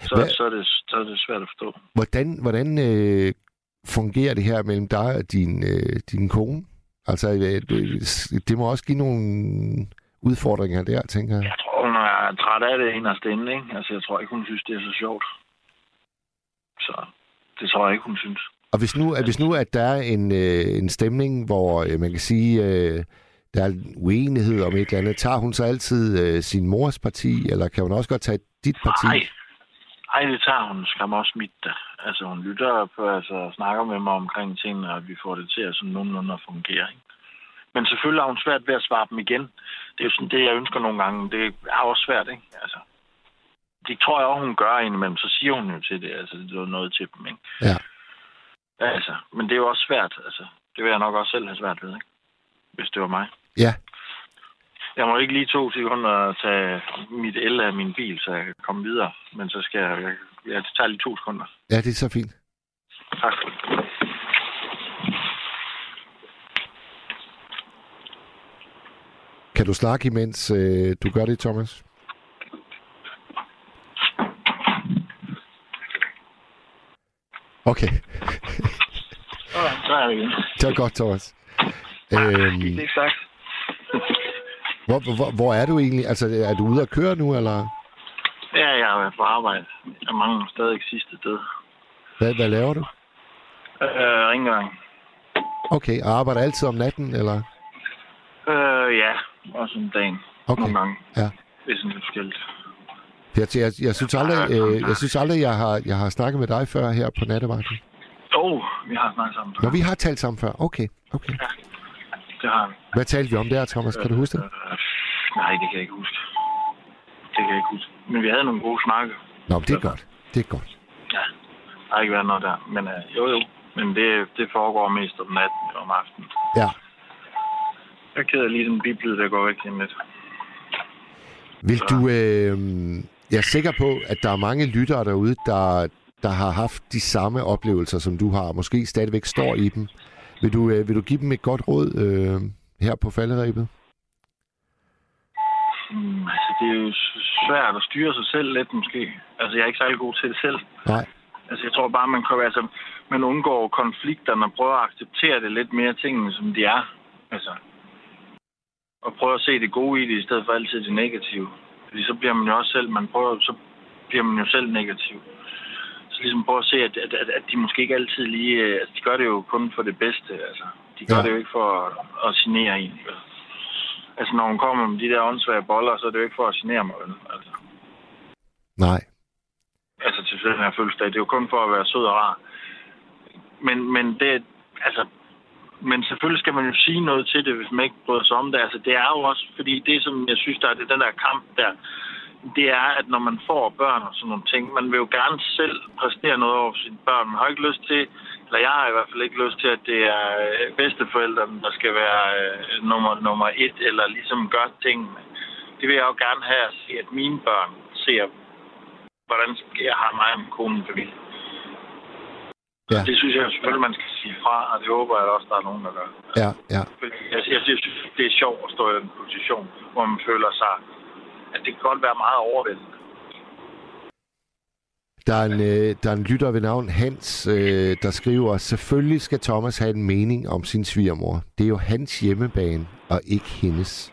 Så, så, er, det, så er det svært at forstå. Hvordan, hvordan øh, fungerer det her mellem dig og din, øh, din kone? Altså, øh, det må også give nogle udfordringer der, tænker jeg. Jeg tror, hun er træt af det inderst inde, ikke? Altså, jeg tror ikke, hun synes, det er så sjovt. Så det tror jeg ikke, hun synes. Og hvis nu, at, hvis nu at der er en, øh, en stemning, hvor øh, man kan sige, øh, der er uenighed om et eller andet, tager hun så altid øh, sin mors parti, eller kan hun også godt tage dit parti? Nej, ej, det tager hun skam også mit da. Altså, hun lytter på, altså, snakker med mig omkring tingene, og vi får det til at sådan nogenlunde at fungere. Ikke? Men selvfølgelig har hun svært ved at svare dem igen. Det er jo sådan det, jeg ønsker nogle gange. Det er også svært, ikke? Altså, det tror jeg også, hun gør indimellem. Så siger hun jo til det. Altså, det er noget til dem, ikke? Ja. Altså, men det er jo også svært. Altså, det vil jeg nok også selv have svært ved, ikke? Hvis det var mig. Ja. Jeg må ikke lige to sekunder tage mit el af min bil, så jeg kan komme videre. Men så skal jeg... jeg ja, det tager lige to sekunder. Ja, det er så fint. Tak. Kan du snakke imens øh, du gør det, Thomas? Okay. så er det igen. Det var godt, Thomas. Øhm, det er ikke sagt. hvor, hvor, hvor er du egentlig? Altså, er du ude at køre nu, eller? Ja, jeg har været på arbejde. Jeg mangler stadig sidste sted. Hvad, hvad laver du? Øh, rengøring. Okay, og arbejder altid om natten, eller? Øh, ja, også om dagen. Okay. Nogle gange. Ja. Det er sådan lidt forskelligt. Jeg, jeg, jeg, synes aldrig, øh, jeg synes aldrig, jeg har, jeg har snakket med dig før her på nattevagten. Jo, oh, vi har snakket sammen. Nå, vi har talt sammen før. Okay, okay. Ja, det har vi. Hvad talte vi om der, Thomas? Kan du huske det? Øh, nej, det kan jeg ikke huske. Det kan jeg ikke huske. Men vi havde nogle gode snakke. Nå, men det er godt. Det er godt. Ja, der har ikke været noget der. Men øh, jo, jo. Men det, det foregår mest om natten og om aftenen. Ja. Jeg keder lige den biblid, der går væk lige lidt. Vil du... Øh, jeg er sikker på, at der er mange lyttere derude, der, der har haft de samme oplevelser, som du har. Måske stadigvæk står i dem. Vil du, øh, vil du give dem et godt råd øh, her på falderæbet? Mm, altså, det er jo svært at styre sig selv lidt, måske. Altså, jeg er ikke særlig god til det selv. Nej. Altså, jeg tror bare, man kan altså, man undgår konflikterne og prøver at acceptere det lidt mere tingene, som de er. Altså, og prøve at se det gode i det, i stedet for altid det negative. Fordi så bliver man jo også selv, man prøver, så bliver man jo selv negativ. Så ligesom prøve at se, at, at, at de måske ikke altid lige, øh, altså de gør det jo kun for det bedste, altså. De gør Ja. det jo ikke for at, at genere en. Altså når hun kommer med de der åndssvage boller, så er det jo ikke for at genere mig, vel? Altså, Nej. altså til den her fødselsdag. Det er jo kun for at være sød og rar. Men, men det, altså, men selvfølgelig skal man jo sige noget til det, hvis man ikke bryder sig om det. Altså, det er jo også, fordi det, som jeg synes, der er det, den der kamp der, det er, at når man får børn og sådan nogle ting, man vil jo gerne selv præstere noget over for sine børn. Man har ikke lyst til, eller jeg har i hvert fald ikke lyst til, at det er øh, bedsteforældrene, der skal være øh, nummer, nummer et, eller ligesom gør tingene. Det vil jeg jo gerne have at se, at mine børn ser, hvordan jeg har mig og min kone familie. Ja. Det synes jeg selvfølgelig, man skal sige fra, og det håber jeg også, der er nogen, der gør. Ja, ja. Jeg, jeg synes, det er sjovt at stå i den position, hvor man føler sig, at det kan godt være meget overvældende. Der er, en, øh, der er en lytter ved navn Hans, øh, der skriver, selvfølgelig skal Thomas have en mening om sin svigermor. Det er jo hans hjemmebane, og ikke hendes.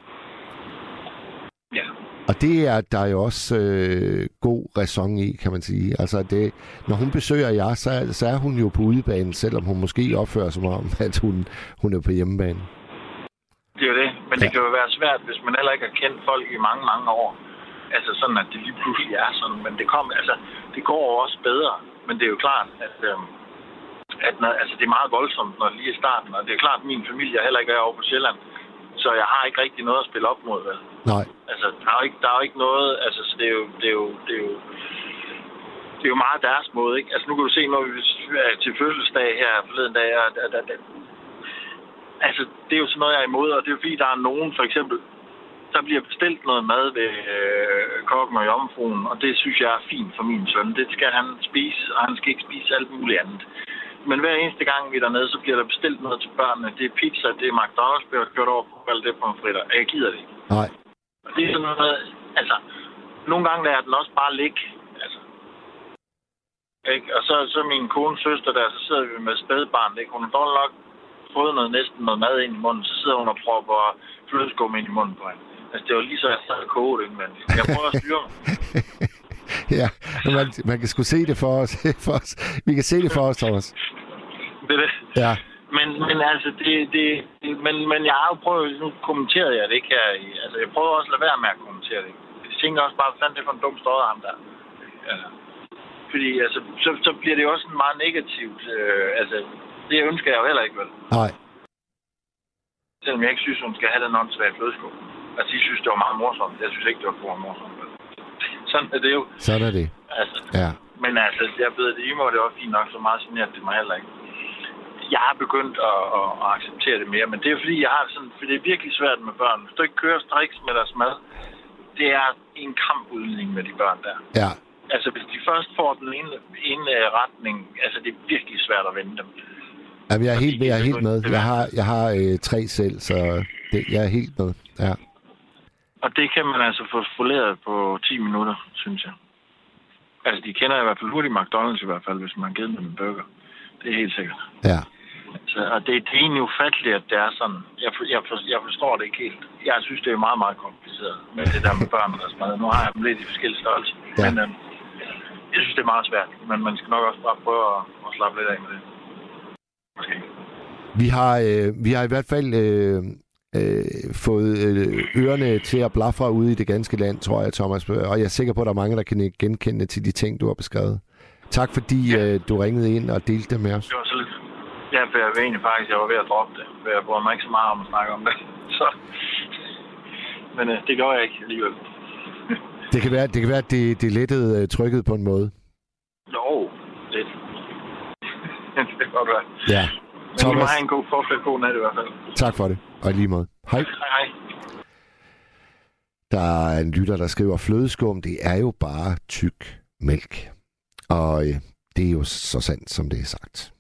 Og det er der er jo også øh, god ræson i, kan man sige. Altså, det, når hun besøger jer, så, så er hun jo på udebanen, selvom hun måske opfører sig om, at hun, hun er på hjemmebane. Det er jo det. Men ja. det kan jo være svært, hvis man heller ikke har kendt folk i mange, mange år. Altså sådan, at det lige pludselig er sådan. Men det, kom, altså, det går også bedre. Men det er jo klart, at, øh, at når, altså, det er meget voldsomt, når lige er starten. Og det er klart, at min familie heller ikke er over på Sjælland. Så jeg har ikke rigtig noget at spille op mod, vel? Nej. Altså, der er jo ikke, der er jo ikke noget... Altså, så det er jo... Det er jo, det er jo det er jo meget deres måde, ikke? Altså, nu kan du se, når vi er til fødselsdag her forleden dag, og der, der, der, altså, det er jo sådan noget, jeg er imod, og det er jo fordi, der er nogen, for eksempel, der bliver bestilt noget mad ved øh, kokken og jomfruen, og det synes jeg er fint for min søn. Det skal han spise, og han skal ikke spise alt muligt andet. Men hver eneste gang, vi er dernede, så bliver der bestilt noget til børnene. Det er pizza, det er McDonald's, bliver kørt over på, det er pomfritter. Jeg gider det ikke. Nej. Og det er sådan noget, altså, nogle gange lader den også bare ligge. Altså, ikke? Og så, så min kones søster der, så sidder vi med spædbarn, ikke? Hun har dårligt nok fået noget, næsten noget mad ind i munden, så sidder hun og propper flødeskum ind i munden på hende. Altså, det var lige så, jeg sad og kogede indvendigt. Jeg prøver at styre mig. ja, man, man kan sgu se det for os. for os. Vi kan se det for os, Thomas. Det er det. Ja. Men, men altså, det, det, men, men jeg har jo prøvet, nu kommenterede jeg det ikke her altså jeg prøver også at lade være med at kommentere det. Jeg tænker også bare, hvad det er for en dum støj ham der. Altså, fordi altså, så, så bliver det jo også en meget negativt, øh, altså, det ønsker jeg jo heller ikke, vel? Nej. Selvom jeg ikke synes, hun skal have den åndssvage flødeskum. Altså, de synes, det var meget morsomt. Jeg synes ikke, det var for morsomt. Sådan er det jo. Sådan er det. Altså, Ja. men altså, jeg ved det i mig, det var fint nok, så meget generet det mig heller ikke. Jeg har begyndt at, at, at, acceptere det mere, men det er fordi, jeg har sådan, for det er virkelig svært med børn. Hvis du ikke kører striks med deres mad, det er en kampudligning med de børn der. Ja. Altså, hvis de først får den ene, ene øh, retning, altså, det er virkelig svært at vende dem. Jamen, jeg er helt, jeg er helt med. Jeg har, jeg har øh, tre selv, så det, jeg er helt med. Ja. Og det kan man altså få spoleret på 10 minutter, synes jeg. Altså, de kender i hvert fald hurtigt McDonald's i hvert fald, hvis man har givet dem en burger. Det er helt sikkert. Ja. Så, og det, det er egentlig ufatteligt, at det er sådan. Jeg, for- jeg, for- jeg forstår det ikke helt. Jeg synes, det er meget, meget kompliceret med det der med børn og deres mad. Nu har jeg dem lidt i forskellige størrelser. Ja. Men øhm, jeg synes, det er meget svært. Men man skal nok også bare prøve at, at slappe lidt af med det. Måske. Vi har, øh, vi har i hvert fald øh, øh, fået øh, ørerne til at blafre ude i det ganske land, tror jeg, Thomas. Og jeg er sikker på, at der er mange, der kan genkende til de ting, du har beskrevet. Tak fordi øh, du ringede ind og delte det med os. Det var så lidt... Ja, for jeg var egentlig faktisk, jeg var ved at droppe det. For jeg bruger mig ikke så meget om at snakke om det. Så... Men øh, det gjorde jeg ikke alligevel. Det kan være, det kan være at det, det lettede øh, trykket på en måde. Jo, lidt. det kan godt være. Ja. Men Thomas. I må have en god fortsat god nat i hvert fald. tak for det. Og i lige måde. Hej. Hej, hej. Der er en lytter, der skriver, flødeskum, det er jo bare tyk mælk. Og øh, det er jo så sandt, som det er sagt.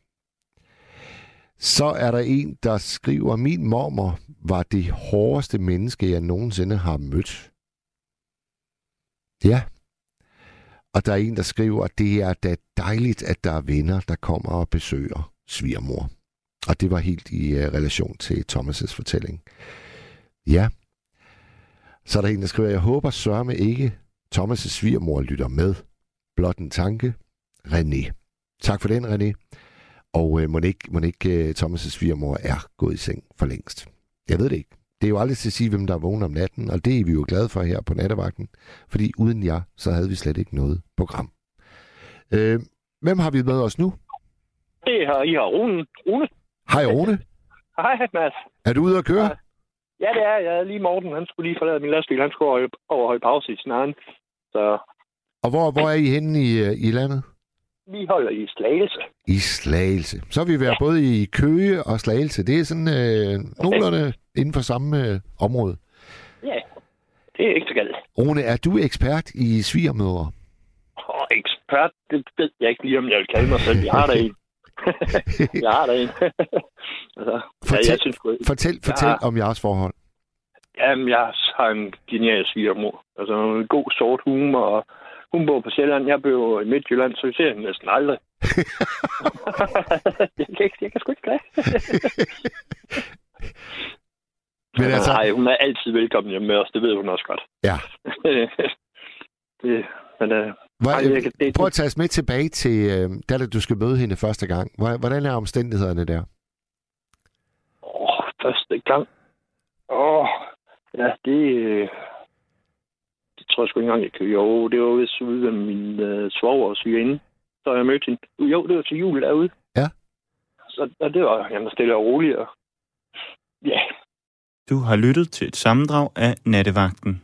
Så er der en, der skriver, min mormor var det hårdeste menneske, jeg nogensinde har mødt. Ja. Og der er en, der skriver, det er da dejligt, at der er venner, der kommer og besøger svigermor. Og det var helt i uh, relation til Thomas' fortælling. Ja. Så er der en, der skriver, jeg håber sørme ikke, Thomas' svigermor lytter med. Blot en tanke. René. Tak for den, René. Og øh, må ikke, må ikke øh, Thomas' svigermor er gået i seng for længst. Jeg ved det ikke. Det er jo aldrig til at sige, hvem der er vågen om natten, og det er vi jo glade for her på nattevagten. Fordi uden jer, så havde vi slet ikke noget program. Øh, hvem har vi med os nu? Det har I har Rune. Rune. Hej Rune. Hej, Mads. Er du ude at køre? Ja, det er jeg. Lige Morten, han skulle lige forlade min lastbil. Han skulle over, over høj pause i sin egen. Så Og hvor, hvor er I henne i, øh, i landet? vi holder i Slagelse. I Slagelse. Så vil vi være ja. både i Køge og Slagelse. Det er sådan øh, nogenlunde inden for samme øh, område. Ja, det er ikke så galt. Rune, er du ekspert i svigermødre? Og ekspert, det ved jeg ikke lige, om jeg vil kalde mig selv. Jeg har da en. jeg har da en. altså, ja, Fortæl, jeg synes, sgu- fortæl, fortæl Ja. om jeres forhold. Jamen, jeg har en genial svigermor. Altså, en god sort humor, og hun bor på Sjælland, jeg bor i Midtjylland, så vi ser hende næsten aldrig. jeg, kan ikke, jeg kan sgu ikke klage. Men altså, Nej, hun er altid velkommen hjemme med os, det ved hun også godt. ja. det, men, øh, Hvor, Ej, jeg kan- det- prøv at tage os med tilbage til, øh, da du skal møde hende første gang. Hvor- Hvordan er omstændighederne der? åh, første gang. Åh, ja, det, øh, det tror jeg sgu ikke engang, jeg kan. Jo, det var vist ude ved min øh, svoger og svigerinde, så jeg mødte hende. Jo, det var til jul derude. Ja. Så og det var jamen, stille og roligt. Og, ja, Du har lyttet til et sammendrag af Nattevagten.